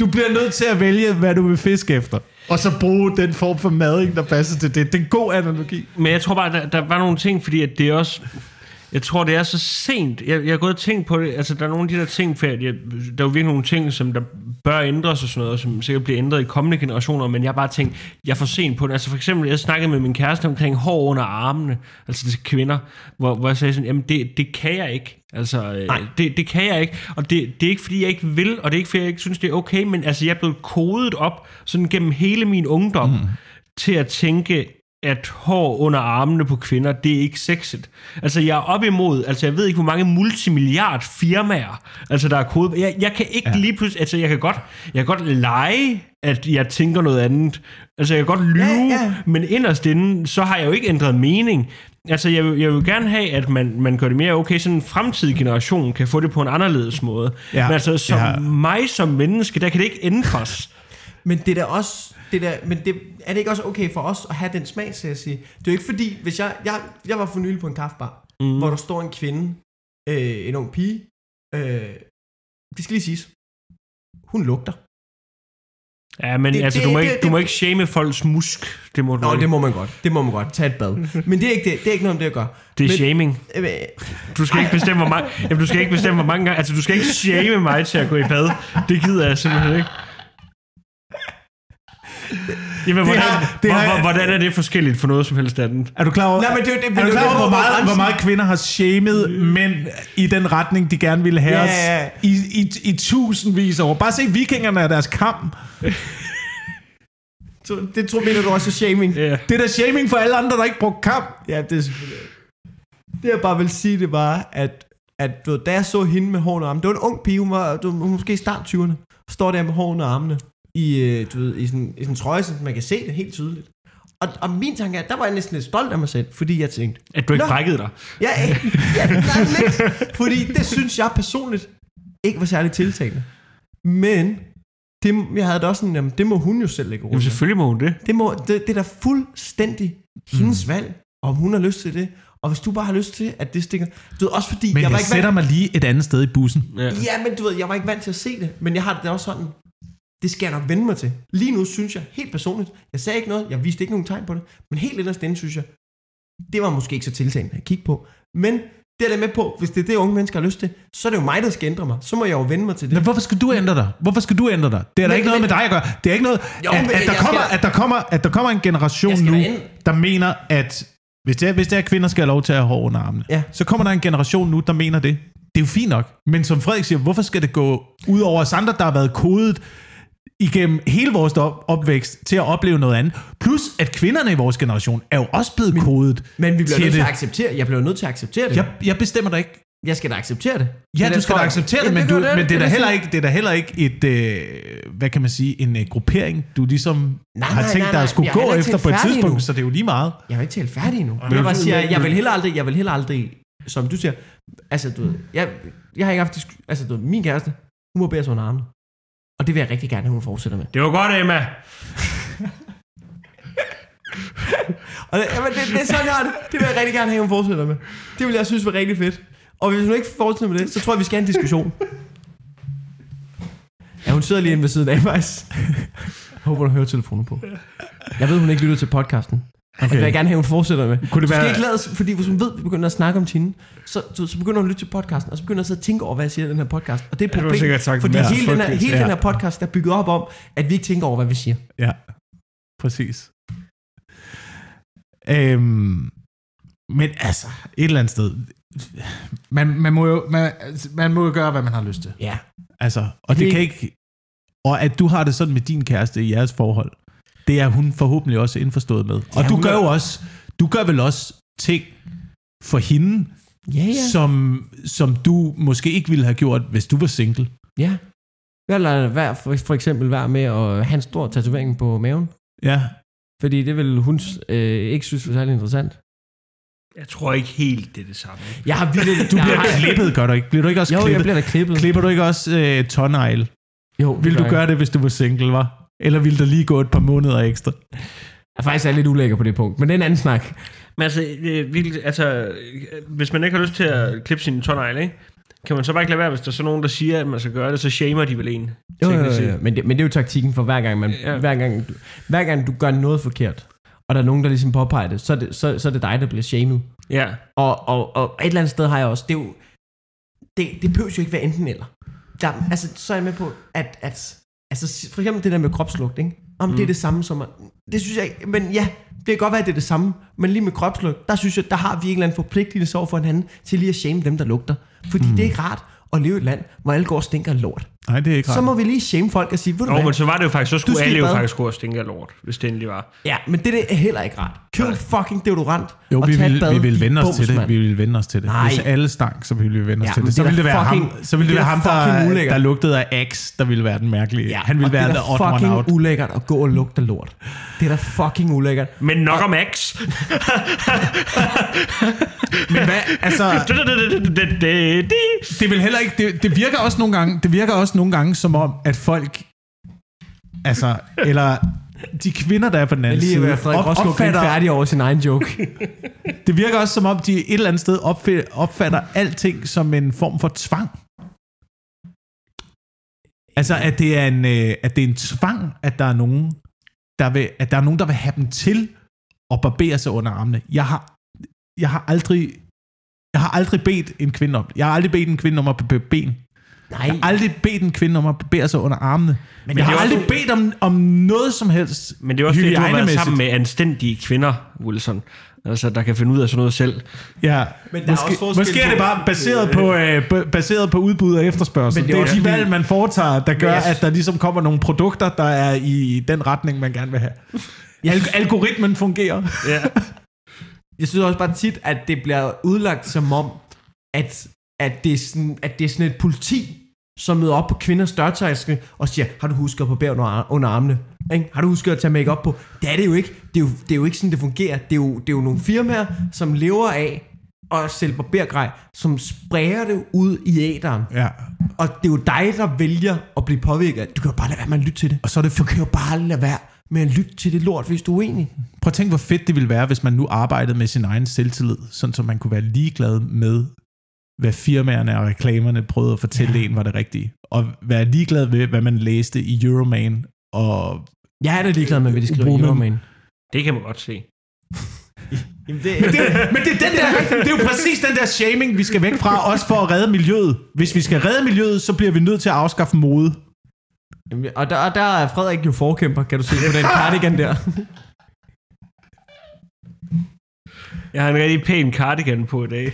Du bliver nødt til at vælge, hvad du vil fiske efter. Og så bruge den form for mading, der passer til det. Det er en god analogi. Men jeg tror bare, der, der var nogle ting, fordi at det er også... Jeg tror, det er så sent. Jeg, jeg har gået og tænkt på det. Altså, der er nogle af de der ting, for jeg, der er jo virkelig nogle ting, som der bør ændres og sådan noget, og som sikkert bliver ændret i kommende generationer, men jeg har bare tænkt, jeg er for sent på det. Altså for eksempel, jeg snakkede med min kæreste omkring hår under armene, altså til kvinder, hvor, hvor jeg sagde sådan, jamen det, det kan jeg ikke. Altså, øh, det, det kan jeg ikke. Og det, det er ikke, fordi jeg ikke vil, og det er ikke, fordi jeg ikke synes, det er okay, men altså, jeg er blevet kodet op sådan gennem hele min ungdom, mm. til at tænke, at hår under armene på kvinder, det er ikke sexet. Altså, jeg er op imod, altså jeg ved ikke, hvor mange multimilliard firmaer, altså der er kode. Jeg, jeg kan ikke ja. lige pludselig, altså jeg kan godt, jeg kan godt lege, at jeg tænker noget andet. Altså jeg kan godt lyve, Ja, ja, men inderst inde, så har jeg jo ikke ændret mening. Altså jeg, vil- jeg vil gerne have, at man, man gør det mere okay, sådan en fremtidig generation kan få det på en anderledes måde. Ja, Men altså som ja. mig som menneske, der kan det ikke ændres. Men det er da også, det der, men det, er det ikke også okay for os at have den smag, så jeg sige? Det er jo ikke fordi, hvis jeg, jeg, jeg var for nylig på en kaffebar, mm. hvor der står en kvinde, øh, en ung pige, øh, det skal lige siges, hun lugter. Ja, men Det- altså, det- du, må det- ikke, det- du må ikke shame folks musk. Det må du Nå, ikke. det må man godt. Det må man godt. Tag et bad. Men det er ikke det. Det er ikke noget om det at gøre. det er men, shaming. Øh, Du skal ikke bestemme, hvor mange, jamen, du skal ikke bestemme, hvor mange gange... Altså, du skal ikke shame mig til at gå i bad. Det gider jeg simpelthen ikke. Jamen, hvordan, har- det har- hvor, hvordan er det forskelligt for noget som helst andet? Er du klar over, Nej, men det er det- er du klar over hvor, meget, hvor meget kvinder har shamed mænd i den retning, de gerne ville have os ja, ja. I, i, i tusindvis af år? Bare se vikingerne af deres kamp. Så det tror mener du også er shaming? Ja. Det er da shaming for alle andre, der ikke brugte kamp. Ja, det er selvfølgelig... Det jeg bare vil sige, det var, at, at du ved, da jeg så hende med hårene og armene, det var en ung pige, hun var, du, hun var måske i start 20'erne, står der med hårene og armene, i, øh, du ved, i, sådan, i sådan en trøje, så man kan se det helt tydeligt. Og, og min tanke er, der var jeg næsten lidt stolt af mig selv, fordi jeg tænkte, At du ikke brækkede dig. ja, ja, nej, lidt, fordi det synes jeg personligt ikke var særlig tiltalende. Men det, jeg havde da også sådan, jamen, det må hun jo selv lægge Jamen, rundt med. selvfølgelig må hun det. Det, må, det, det er da fuldstændig hendes mm. valg, om hun har lyst til det. Og hvis du bare har lyst til, at det stikker... Du ved, også fordi, Men jeg jeg, var ikke sætter vant, mig lige et andet sted i bussen. Ja. Ja, men du ved, jeg var ikke vant til at se det. Men jeg har det da også sådan, det skal jeg nok vende mig til. Lige nu synes jeg, helt personligt, jeg sagde ikke noget, jeg viste ikke nogen tegn på det, men helt inderst inde synes jeg, det var måske ikke så tiltalende at kigge på. Men det er der med på, hvis det er det, unge mennesker har lyst til, så er det jo mig, der skal ændre mig. Så må jeg jo vende mig til det. Men hvorfor skal du ændre dig? Hvorfor skal du ændre dig? Det er da ikke noget med dig at gøre. Det er ikke noget, Jo, at, at, der kommer, at, der kommer, at der kommer en generation nu, der mener, at hvis det, er, hvis det er, kvinder skal have lov til at have hår under armene, Ja. så kommer der en generation nu, der mener det. Det er jo fint nok. Men som Frederik siger, hvorfor skal det gå ud over os andre, der har været kodet igennem hele vores op- opvækst til at opleve noget andet. Plus, at kvinderne i vores generation er jo også blevet men, kodet Men vi bliver til nødt til det. at acceptere, jeg bliver nødt til at acceptere det. Jeg, jeg bestemmer da ikke. Jeg skal da acceptere det. Ja, det du skal da acceptere det, men, du, men det, er da heller ikke, det er da heller ikke et, øh, hvad kan man sige, en øh, gruppering, du ligesom Nej, har nej, tænkt nej, dig at skulle gå efter på et tidspunkt, endnu. så det er jo lige meget. Jeg er ikke talt færdig endnu. men- Jeg, bare siger, jeg vil heller aldrig, jeg vil heller aldrig, som du siger, altså du ved, jeg, jeg har ikke haft, altså du ved, min kæreste, hun må bære sig under armen. Og det vil jeg rigtig gerne, at hun fortsætter med. Det var godt, Emma. Og det, jamen, det, det er sådan, jeg har det. Det vil jeg rigtig gerne have, at hun fortsætter med. Det vil jeg synes var rigtig fedt. Og hvis hun ikke fortsætter med det, så tror jeg, vi skal have en diskussion. Ja, hun sidder lige inde ved siden af mig. Håber, du hører telefonen på. Jeg ved, hun ikke lytter til podcasten. Okay. Det vil jeg gerne have, hun fortsætter med. Kunne det du skal være- ikke lade, fordi hvis hun ved, at vi begynder at snakke om Tine, så, så, så begynder hun at lytte til podcasten, og så begynder hun at tænke over, hvad jeg siger i den her podcast. Og det er et problem, sikkert sagt fordi det hele, den her, hele Ja. den her podcast er bygget op om, at vi ikke tænker over, hvad vi siger. Ja, præcis. Øhm, men altså, et eller andet sted, man, man, må jo, man, man må jo gøre, hvad man har lyst til. Ja. Altså, og det Det- kan ikke... Og at du har det sådan med din kæreste i jeres forhold, det er hun forhåbentlig også indforstået med. Og Ja, du gør jo også, du gør vel også ting for hende, Ja, ja. som, som du måske ikke ville have gjort, hvis du var single. Ja. Eller vær, for, for eksempel være med at have en stor tatovering på maven. Ja, Fordi det vil hun øh, ikke synes var særlig interessant. Jeg tror ikke helt, det er det samme. Jeg har vildt... du bliver klippet, gør du ikke? Bliver du ikke også Jo, jeg klippet? bliver da klippet. Klipper du ikke også øh, tånegl? Jo, Vil du jeg. gøre det, hvis du var single, var? Eller ville der lige gå et par måneder ekstra? Jeg er faktisk er lidt ulækker på det punkt, men det er en anden snak. Men altså, øh, virkelig, altså, øh, hvis man ikke har lyst til at klippe sine tånegle, ikke? Kan man så bare ikke lade være, hvis der er så nogen, der siger, at man skal gøre det, så shamer de vel en. Jo, jo, teknisk jo, set. jo. Men, det, men det er jo taktikken for hver gang, man, Ja. ja. hver, gang, du, hver gang du gør noget forkert, og der er nogen, der ligesom påpeger det, så er det, så, så er det dig, der bliver shamed. Ja. Og, og, og et eller andet sted har jeg også, det er jo, det, det behøver jo ikke være enten eller. Der, altså, så er jeg med på, at, at altså, for eksempel det der med kropslugt, ikke? Om mm. det er det samme som, det synes jeg ikke, men ja, det kan godt være, at det er det samme, men lige med kropslugt, der synes jeg, der har vi en eller anden forpligtelse over for hinanden, til lige at shame dem, der lugter. Fordi mm. det er ikke rart at leve i et land, hvor alle går og stinker lort. Nej, det er ikke Så ret. må vi lige shame folk og sige, ved du Nå, hvad? men så var det jo faktisk, så skulle alle jo faktisk gå og stinke lort, hvis det endelig var. Ja, men det, det er heller ikke rart. Køb fucking deodorant Jo, og vi vil, bad, vi vil vende os bums, til det. Vi vil vende os til det. Nej. Hvis alle stank, så ville vi vende os Ja, til det. Så ville det være ham, fucking- så ville det det være ham der, ulækkert. der lugtede af Axe, der ville være den mærkelige. Ja, Han ville være det the er odd da one fucking out. ulækkert at gå og lugte lort. Det er da fucking ulækkert. Men nok om X. *laughs* Men hvad, altså, *laughs* det vil heller ikke, det, det virker også nogle gange, det virker også nogle gange som om, at folk, altså, eller de kvinder, der er på den anden lige side, Frederik op, opfatter, færdig over sin egen joke. *laughs* det virker også som om, de et eller andet sted opfatter, opfatter alting som en form for tvang. Altså, at det er en, øh, at det er en tvang, at der er nogen, der vil, at der er nogen, der vil have dem til at barbere sig under armene. Jeg har, jeg har aldrig, jeg har aldrig bedt en kvinde om, jeg har aldrig bedt en kvinde om at barbere ben. Nej, Jeg har aldrig bedt en kvinde om at barbere sig under armene. Men jeg det har er aldrig også- bedt om, om noget som helst. Men det er også det, du har været sammen med anstændige kvinder, Wilson. Altså, der kan finde ud af sådan noget selv. Ja, Men der er måske, også forskel måske er det bare baseret på, øh, b- baseret på udbud og efterspørgsel. Men det det er, er det er også de valg, man foretager, der gør, jeg- at der ligesom kommer nogle produkter, der er i den retning, man gerne vil have. Al- algoritmen fungerer. Ja. *laughs* Jeg synes også bare tit, at det bliver udlagt som om, at, at, det, er sådan, at det er sådan et politi, som møder op på kvinders dørtærskel og siger, har du husket at under, ar- under armene? Ikke? Har du husket at tage make op på? Det er det jo ikke. Det er jo, det er jo ikke sådan, det fungerer. Det er, jo, det er jo nogle firmaer, som lever af at sælge barbergrej, som sprayer det ud i æderen. Ja. Og det er jo dig, der vælger at blive påvirket. Du kan jo bare lade være med at lytte til det. Og så er det Du kan jo bare lade være med at lytte til det lort, hvis du er uenig. Prøv at tænke, hvor fedt det ville være, hvis man nu arbejdede med sin egen selvtillid, sådan så man kunne være ligeglad med, hvad firmaerne og reklamerne prøvede at fortælle ja. en var det rigtige. Og være ligeglad ved, hvad man læste i Euroman. Og Jeg er da ligeglad med, hvad de skriver i. Euroman. Det kan man godt se. *laughs* Jamen det, men, det, men det, er den der, det er jo præcis den der shaming, vi skal væk fra, også for at redde miljøet. Hvis vi skal redde miljøet, så bliver vi nødt til at afskaffe mode. Jamen, og der, og der er Frederik jo forkæmper, kan du se på den *laughs* cardigan der. Jeg har en rigtig pæn cardigan på i dag.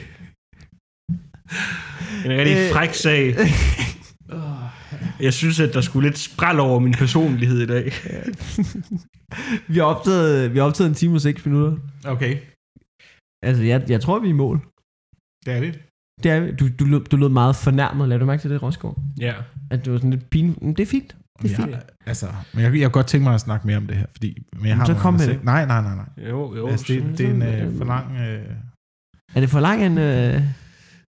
En rigtig Øh. fræk sag. Jeg synes, at der skulle lidt spræl over min personlighed i dag. *laughs* Vi har optaget, vi har optaget en time og 6 minutter. Okay. Altså, jeg, jeg tror, vi er i mål. Det er vi. Det er, du, du, lød, du lød meget fornærmet. Lad du mærke til det, Rosgaard? Ja. At det var sådan lidt pin. Men det er fint. Det er fint. Altså, men jeg, jeg kunne godt tænke mig at snakke mere om det her, fordi men jeg har så kom med sige. Nej, nej, nej, nej. Jo, jo. Altså, det, det er en øh, for lang... Øh, Er det for lang en... Øh...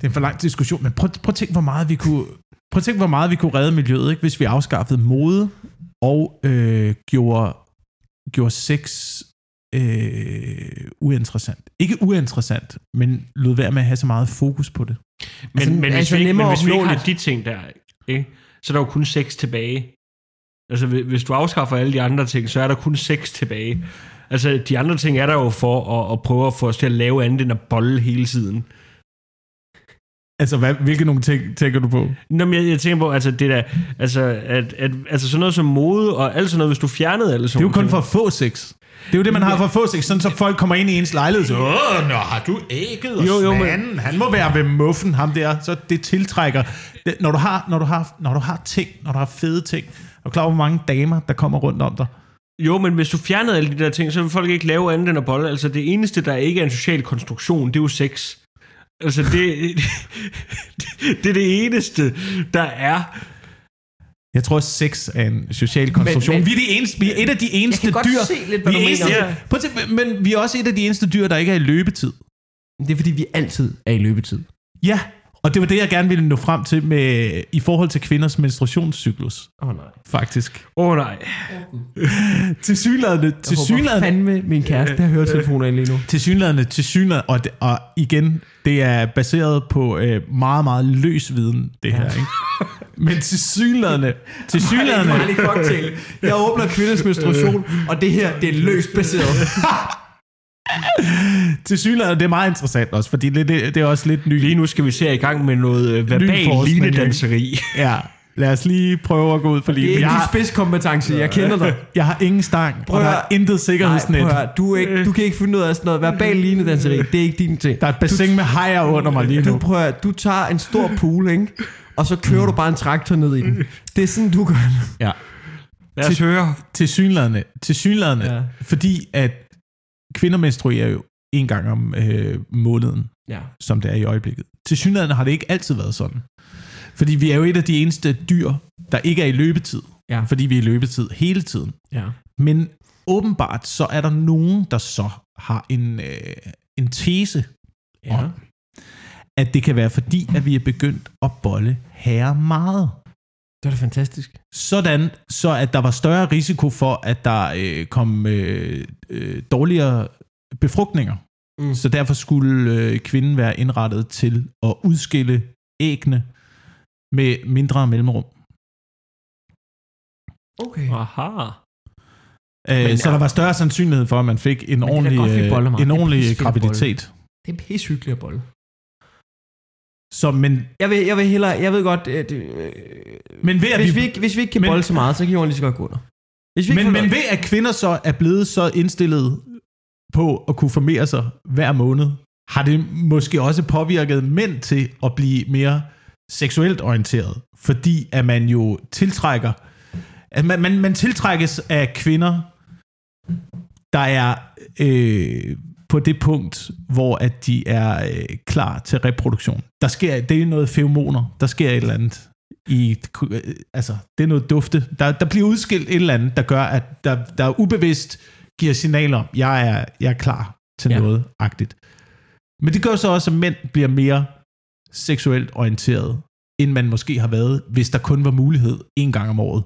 Det er en for lang diskussion, men prøv, prøv at tænke, hvor meget vi kunne, prøv at tænke, hvor meget vi kunne redde miljøet, ikke? hvis vi afskaffede mode og øh, gjorde, gjorde sex øh, uinteressant. Ikke uinteressant, men lod være med at have så meget fokus på det. Men, Altså, men, hvis, altså vi ikke, men hvis vi ikke har de ting der, ikke, så er der jo kun seks tilbage. Altså, hvis- hvis du afskaffer alle de andre ting, så er der kun seks tilbage. Altså, de andre ting er der jo for at, at prøve at få os til at lave andet end at bolle hele tiden. Altså, hvad, hvilke nogle ting tænker du på? Nå, men jeg, jeg tænker på, altså, det der, altså, at, at, altså sådan noget som mode og alt sådan noget, hvis du fjernede alle Det sådan er jo kun for få sex. Det er jo det, man har for at få sex, sådan så folk kommer ind i ens lejlighed, så, Åh, nå, har du ægget og Jo, jo, men- manden, han må være ved muffen, ham der, så det tiltrækker. Det, når, du har, når, du har, når du har ting, når du har fede ting, er du klar hvor mange damer, der kommer rundt om dig? Jo, men hvis du fjernede alle de der ting, så vil folk ikke lave andet end at bolle. Altså, det eneste, der ikke er en social konstruktion, det er jo sex. Altså, det, *laughs* det er det eneste, der er. Jeg tror, sex er en social konstruktion. Men- men- vi, er de eneste, vi er et af de eneste godt dyr. se lidt, hvad vi du er eneste, ja. Prøv at tænke, men vi er også et af de eneste dyr, der ikke er i løbetid. Det er fordi, vi altid er i løbetid. Ja, og det var det, jeg gerne ville nå frem til med, i forhold til kvinders menstruationscyklus, Åh oh, nej. faktisk. Åh oh, nej. Til synlædende, til Jeg håber synlædende, fandme, min kæreste har hørt telefoner ind lige nu. til synlædende, til synlædende, og, og igen, det er baseret på øh, meget, meget løs viden, det her, ikke? Men til synlædende, *laughs* til synlædende. Jeg åbner kvinders menstruation, og det her, det er løst baseret. *laughs* til synlædende, det er meget interessant også, fordi det, det, det er også lidt ny. Lige nu skal vi se i gang med noget øh, verbal linedanseri. Ja, lad os lige prøve at gå ud for Det er lige. ikke Jeg din har, spidskompetence, jeg kender dig. jeg har ingen stang, Prøv og der høre. er intet Nej, sikkerhedsnet. prøv at høre, du, er ikke, du kan ikke finde ud af sådan noget verbal linedanseri. Det er ikke din ting. Der er et bassin med hajer under mig lige Du, nu. prøver, du tager en stor pool, ikke? og så kører du bare en traktor ned i den. Det er sådan, du gør det. Ja. Lad os høre. Til synlædende, til synlædende Ja. ja. fordi at kvinder menstruerer jo en gang om øh, måneden, Ja. som det er i øjeblikket. Til synlædende har det ikke altid været sådan. Fordi vi er jo et af de eneste dyr, der ikke er i løbetid. Ja. Fordi vi er i løbetid hele tiden. ja. Men åbenbart så er der nogen, der så har en, øh, en tese Ja. om, at det kan være fordi, at vi er begyndt at bolle herre meget. Det er da fantastisk. Sådan, så at der var større risiko for, at der øh, kom øh, øh, dårligere befrugtninger. Mm. Så derfor skulle øh, kvinden være indrettet til at udskille æggene med mindre mellemrum. Okay. Aha. Øh, Men så ja. der var større sandsynlighed for, at man fik en ordentlig, øh, en Det er ordentlig graviditet. Det er pissehyggeligt at bolle. Så, men, Jeg vil, jeg vil hellere, jeg ved godt, at, øh, men ved at hvis, vi, vi ikke, hvis vi ikke kan men- bolle så meget, så kan jorden lige så godt gå under. Hvis vi men, men ved at kvinder så er blevet så indstillet på at kunne formere sig hver måned, har det måske også påvirket mænd til at blive mere seksuelt orienteret. Fordi at man jo tiltrækker, at man, man, man tiltrækkes af kvinder, der er øh, på det punkt, hvor at de er øh, klar til reproduktion. Der sker, det er noget feromoner, der sker et eller andet i, øh, altså, det er noget dufte. Der, der bliver udskilt et eller andet, der gør, at der, der ubevidst giver signaler om, jeg er, jeg er klar til Ja. ja. noget agtigt. Men det gør så også, at mænd bliver mere seksuelt orienteret, end man måske har været, hvis der kun var mulighed en gang om året.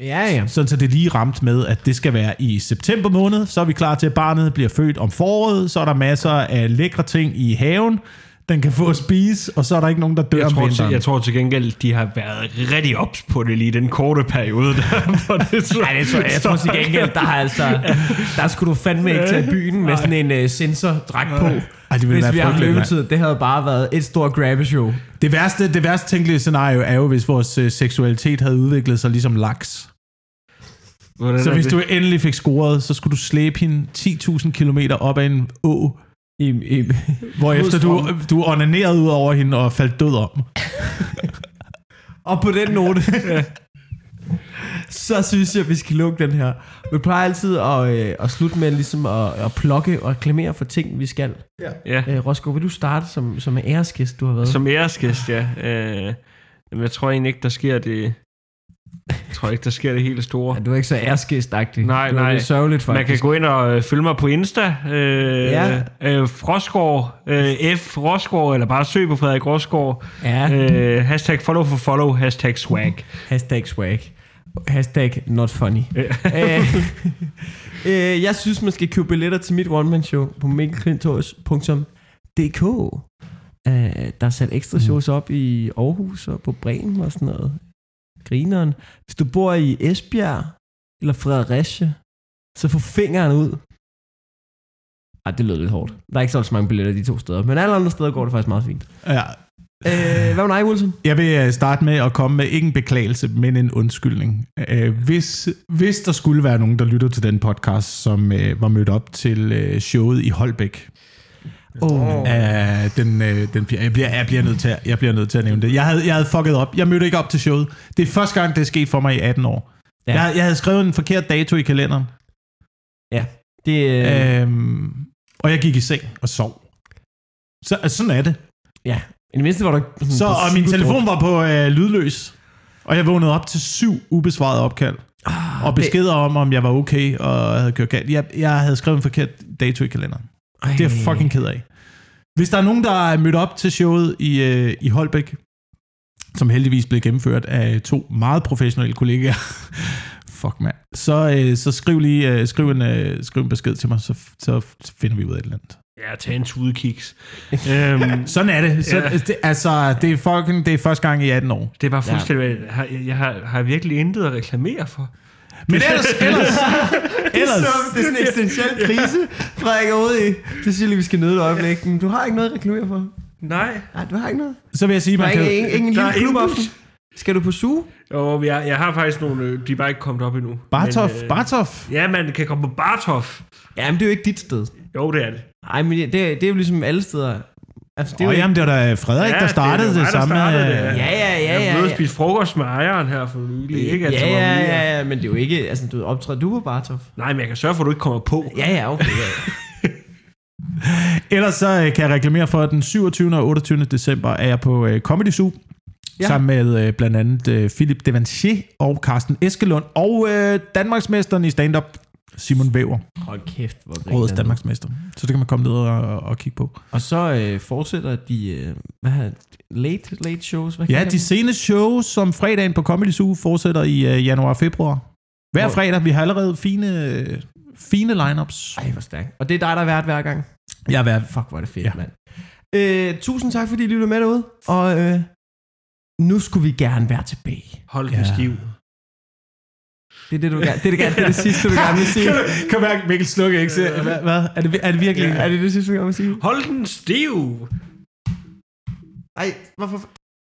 Ja, ja. Sådan så det lige ramt med, at det skal være i september måned, så er vi klar til, at barnet bliver født om foråret, så er der masser af lækre ting i haven, den kan få at spise, og så er der ikke nogen, der dør Jeg om tror, til, vinteren. jeg tror til gengæld, de har været rigtig ops på det lige den korte periode der. *laughs* Hvor det så, Nej, det tror jeg, jeg tror til *laughs* gengæld, der har altså, der skulle du fandme ikke tage i byen med sådan en uh, sensordragt på. Ej, det ville Hvis være vi mand. løbetid, det havde bare været et stort grabbeshow. Det værste, det værste tænkelige scenario er jo, hvis vores øh, seksualitet havde udviklet sig ligesom laks. Hvordan Så hvis det? du endelig fik scoret, så skulle du slæbe hende 10.000 km op ad en å, I, i, hvor efter du, du onanerede ud over hende og faldt død om. *laughs* og på den note, så synes jeg, vi skal lukke den her. Vi plejer altid at, øh, at slutte med ligesom at, at plukke og reklamere for ting, vi skal. Ja, Øh, Roscoe, vil du starte som, som en æresgæst, du har været? som æresgæst, ja. Øh, men jeg tror egentlig ikke, der sker det... Jeg tror ikke, der sker det helt store. Ja, du er ikke så æresgæstagtig. Nej, du er nej. lidt sørgeligt, faktisk. Man kan gå ind og øh, følge mig på Insta. Øh, Ja. øh, Frosgaard, øh, F. Rosgaard, eller bare søg på Frederik Rosgaard. Ja, Øh, hashtag follow for follow, hashtag swag. hashtag swag. Hashtag not funny. øh, øh, jeg synes, man skal købe billetter til mit one-man-show på mikkelklintorius.dk. Øh, der er sat ekstra shows op i Aarhus og på Bremen og sådan noget. Grineren. Hvis du bor i Esbjerg eller Fredericia, så få fingeren ud. Ej, det lød lidt hårdt. Der er ikke så mange billetter de to steder, men alle andre steder går det faktisk meget fint. Ja. Øh, hvad med dig, Wilson? Jeg vil øh, starte med at komme med ikke en beklagelse, men en undskyldning. Øh, hvis, hvis der skulle være nogen, der lytter til den podcast, som øh, var mødt op til øh, showet i Holbæk, Oh. Uh, den, øh, den, jeg, bliver, jeg, bliver nødt til, at- jeg bliver nødt til at nævne det. Jeg havde, jeg havde fucket op. Jeg mødte ikke op til showet. Det er første gang, det er sket for mig i 18 år. Ja. Ja. Jeg, jeg havde skrevet en forkert dato i kalenderen. Det, øh, Øhm, og jeg gik i seng og sov. Så, altså, sådan er det. ja. I det mindste var der Så, og min telefon var på øh, lydløs. Og jeg vågnede op til syv ubesvarede opkald. Ah, Og beskeder om, om jeg var okay og havde kørt galt. Jeg, jeg havde skrevet en forkert dato i kalenderen. Ej. Det er jeg fucking ked af. Hvis der er nogen, der er mødt op til showet i, øh, i Holbæk, som heldigvis blev gennemført af to meget professionelle kollegaer, *laughs* fuck mand, så, øh, så skriv lige øh, skriv, en, øh, skriv en besked til mig, så, så finder vi ud af et eller andet. Ja, tag en tudekiks. øhm, *laughs* Sådan er det. Så, Ja. det altså, det er fucking, det er første gang i 18 år. det er bare fuldstændig... Ja. Har, jeg har, har jeg virkelig intet at reklamere for. Men ellers, *laughs* ellers, ellers, det er sådan en eksistentiel krise, Frederik er ude i. Det siger lige, vi skal nyde et øjeblik. Men du har ikke noget at reklamere for. Nej. Nej, du har ikke noget. så vil jeg sige, Der er man ikke, kan, ingen, ingen der lille er ingen klubaften. Skal du på suge? Og jeg, jeg har faktisk nogle... øh, De er bare ikke kommet op endnu. Bartof, Men, øh, Bartof. Ja, man kan komme på Bartof. Jamen, det er jo ikke dit sted. Jo, det er det. Nej, men det, det, er jo ligesom alle steder. Altså, det er Åh, jo jamen, det var da Frederik, Ja, der startede det det, samme. startede det, øh, ja. Ja, ja, ja, Jeg ja. ja. og spise frokost med ejeren her for nylig. Ikke? Ja, Altså, ja, vi er- ja, ja, men det er jo ikke, altså du optræder du på Bartov. Nej, men jeg kan sørge for, at du ikke kommer på. Ja, ja, okay. Ja. *laughs* Ellers så øh, kan jeg reklamere for, at den 27. og 28. december er jeg på øh, Comedy Zoo. Ja. Ja. Sammen med øh, blandt andet øh, Philip Devanchier og Carsten Eskelund og øh, Danmarksmesteren i stand-up, Simon Væver. Hold kæft, hvor griner du. Danmarksmester. Så det kan man komme ned og, og kigge på. Og så øh, fortsætter de, øh, hvad her, late, late shows, hvad Ja, de seneste shows som fredagen på Comedy Zoo fortsætter i øh, januar og februar. Hver Hvor- fredag. Vi har allerede fine, øh, fine lineups. Ej, hvor stærkt. Og det er dig, der er vært hver gang. Jeg er været Fuck, hvor er det fedt, ja. Mand. Øh, tusind tak, fordi I lyttede med derude. Og øh, nu skulle vi gerne være tilbage. Hold Ja. stiv. Det er det, du gerne, det, er det, gerne, det, er det sidste, du gerne vil sige. *laughs* Kom her, Mikkel Slukke, ikke? Hvad, hvad? Er, det, er det virkelig? Er det det sidste, du gerne vil sige? Hold den stiv! Ej, hvorfor?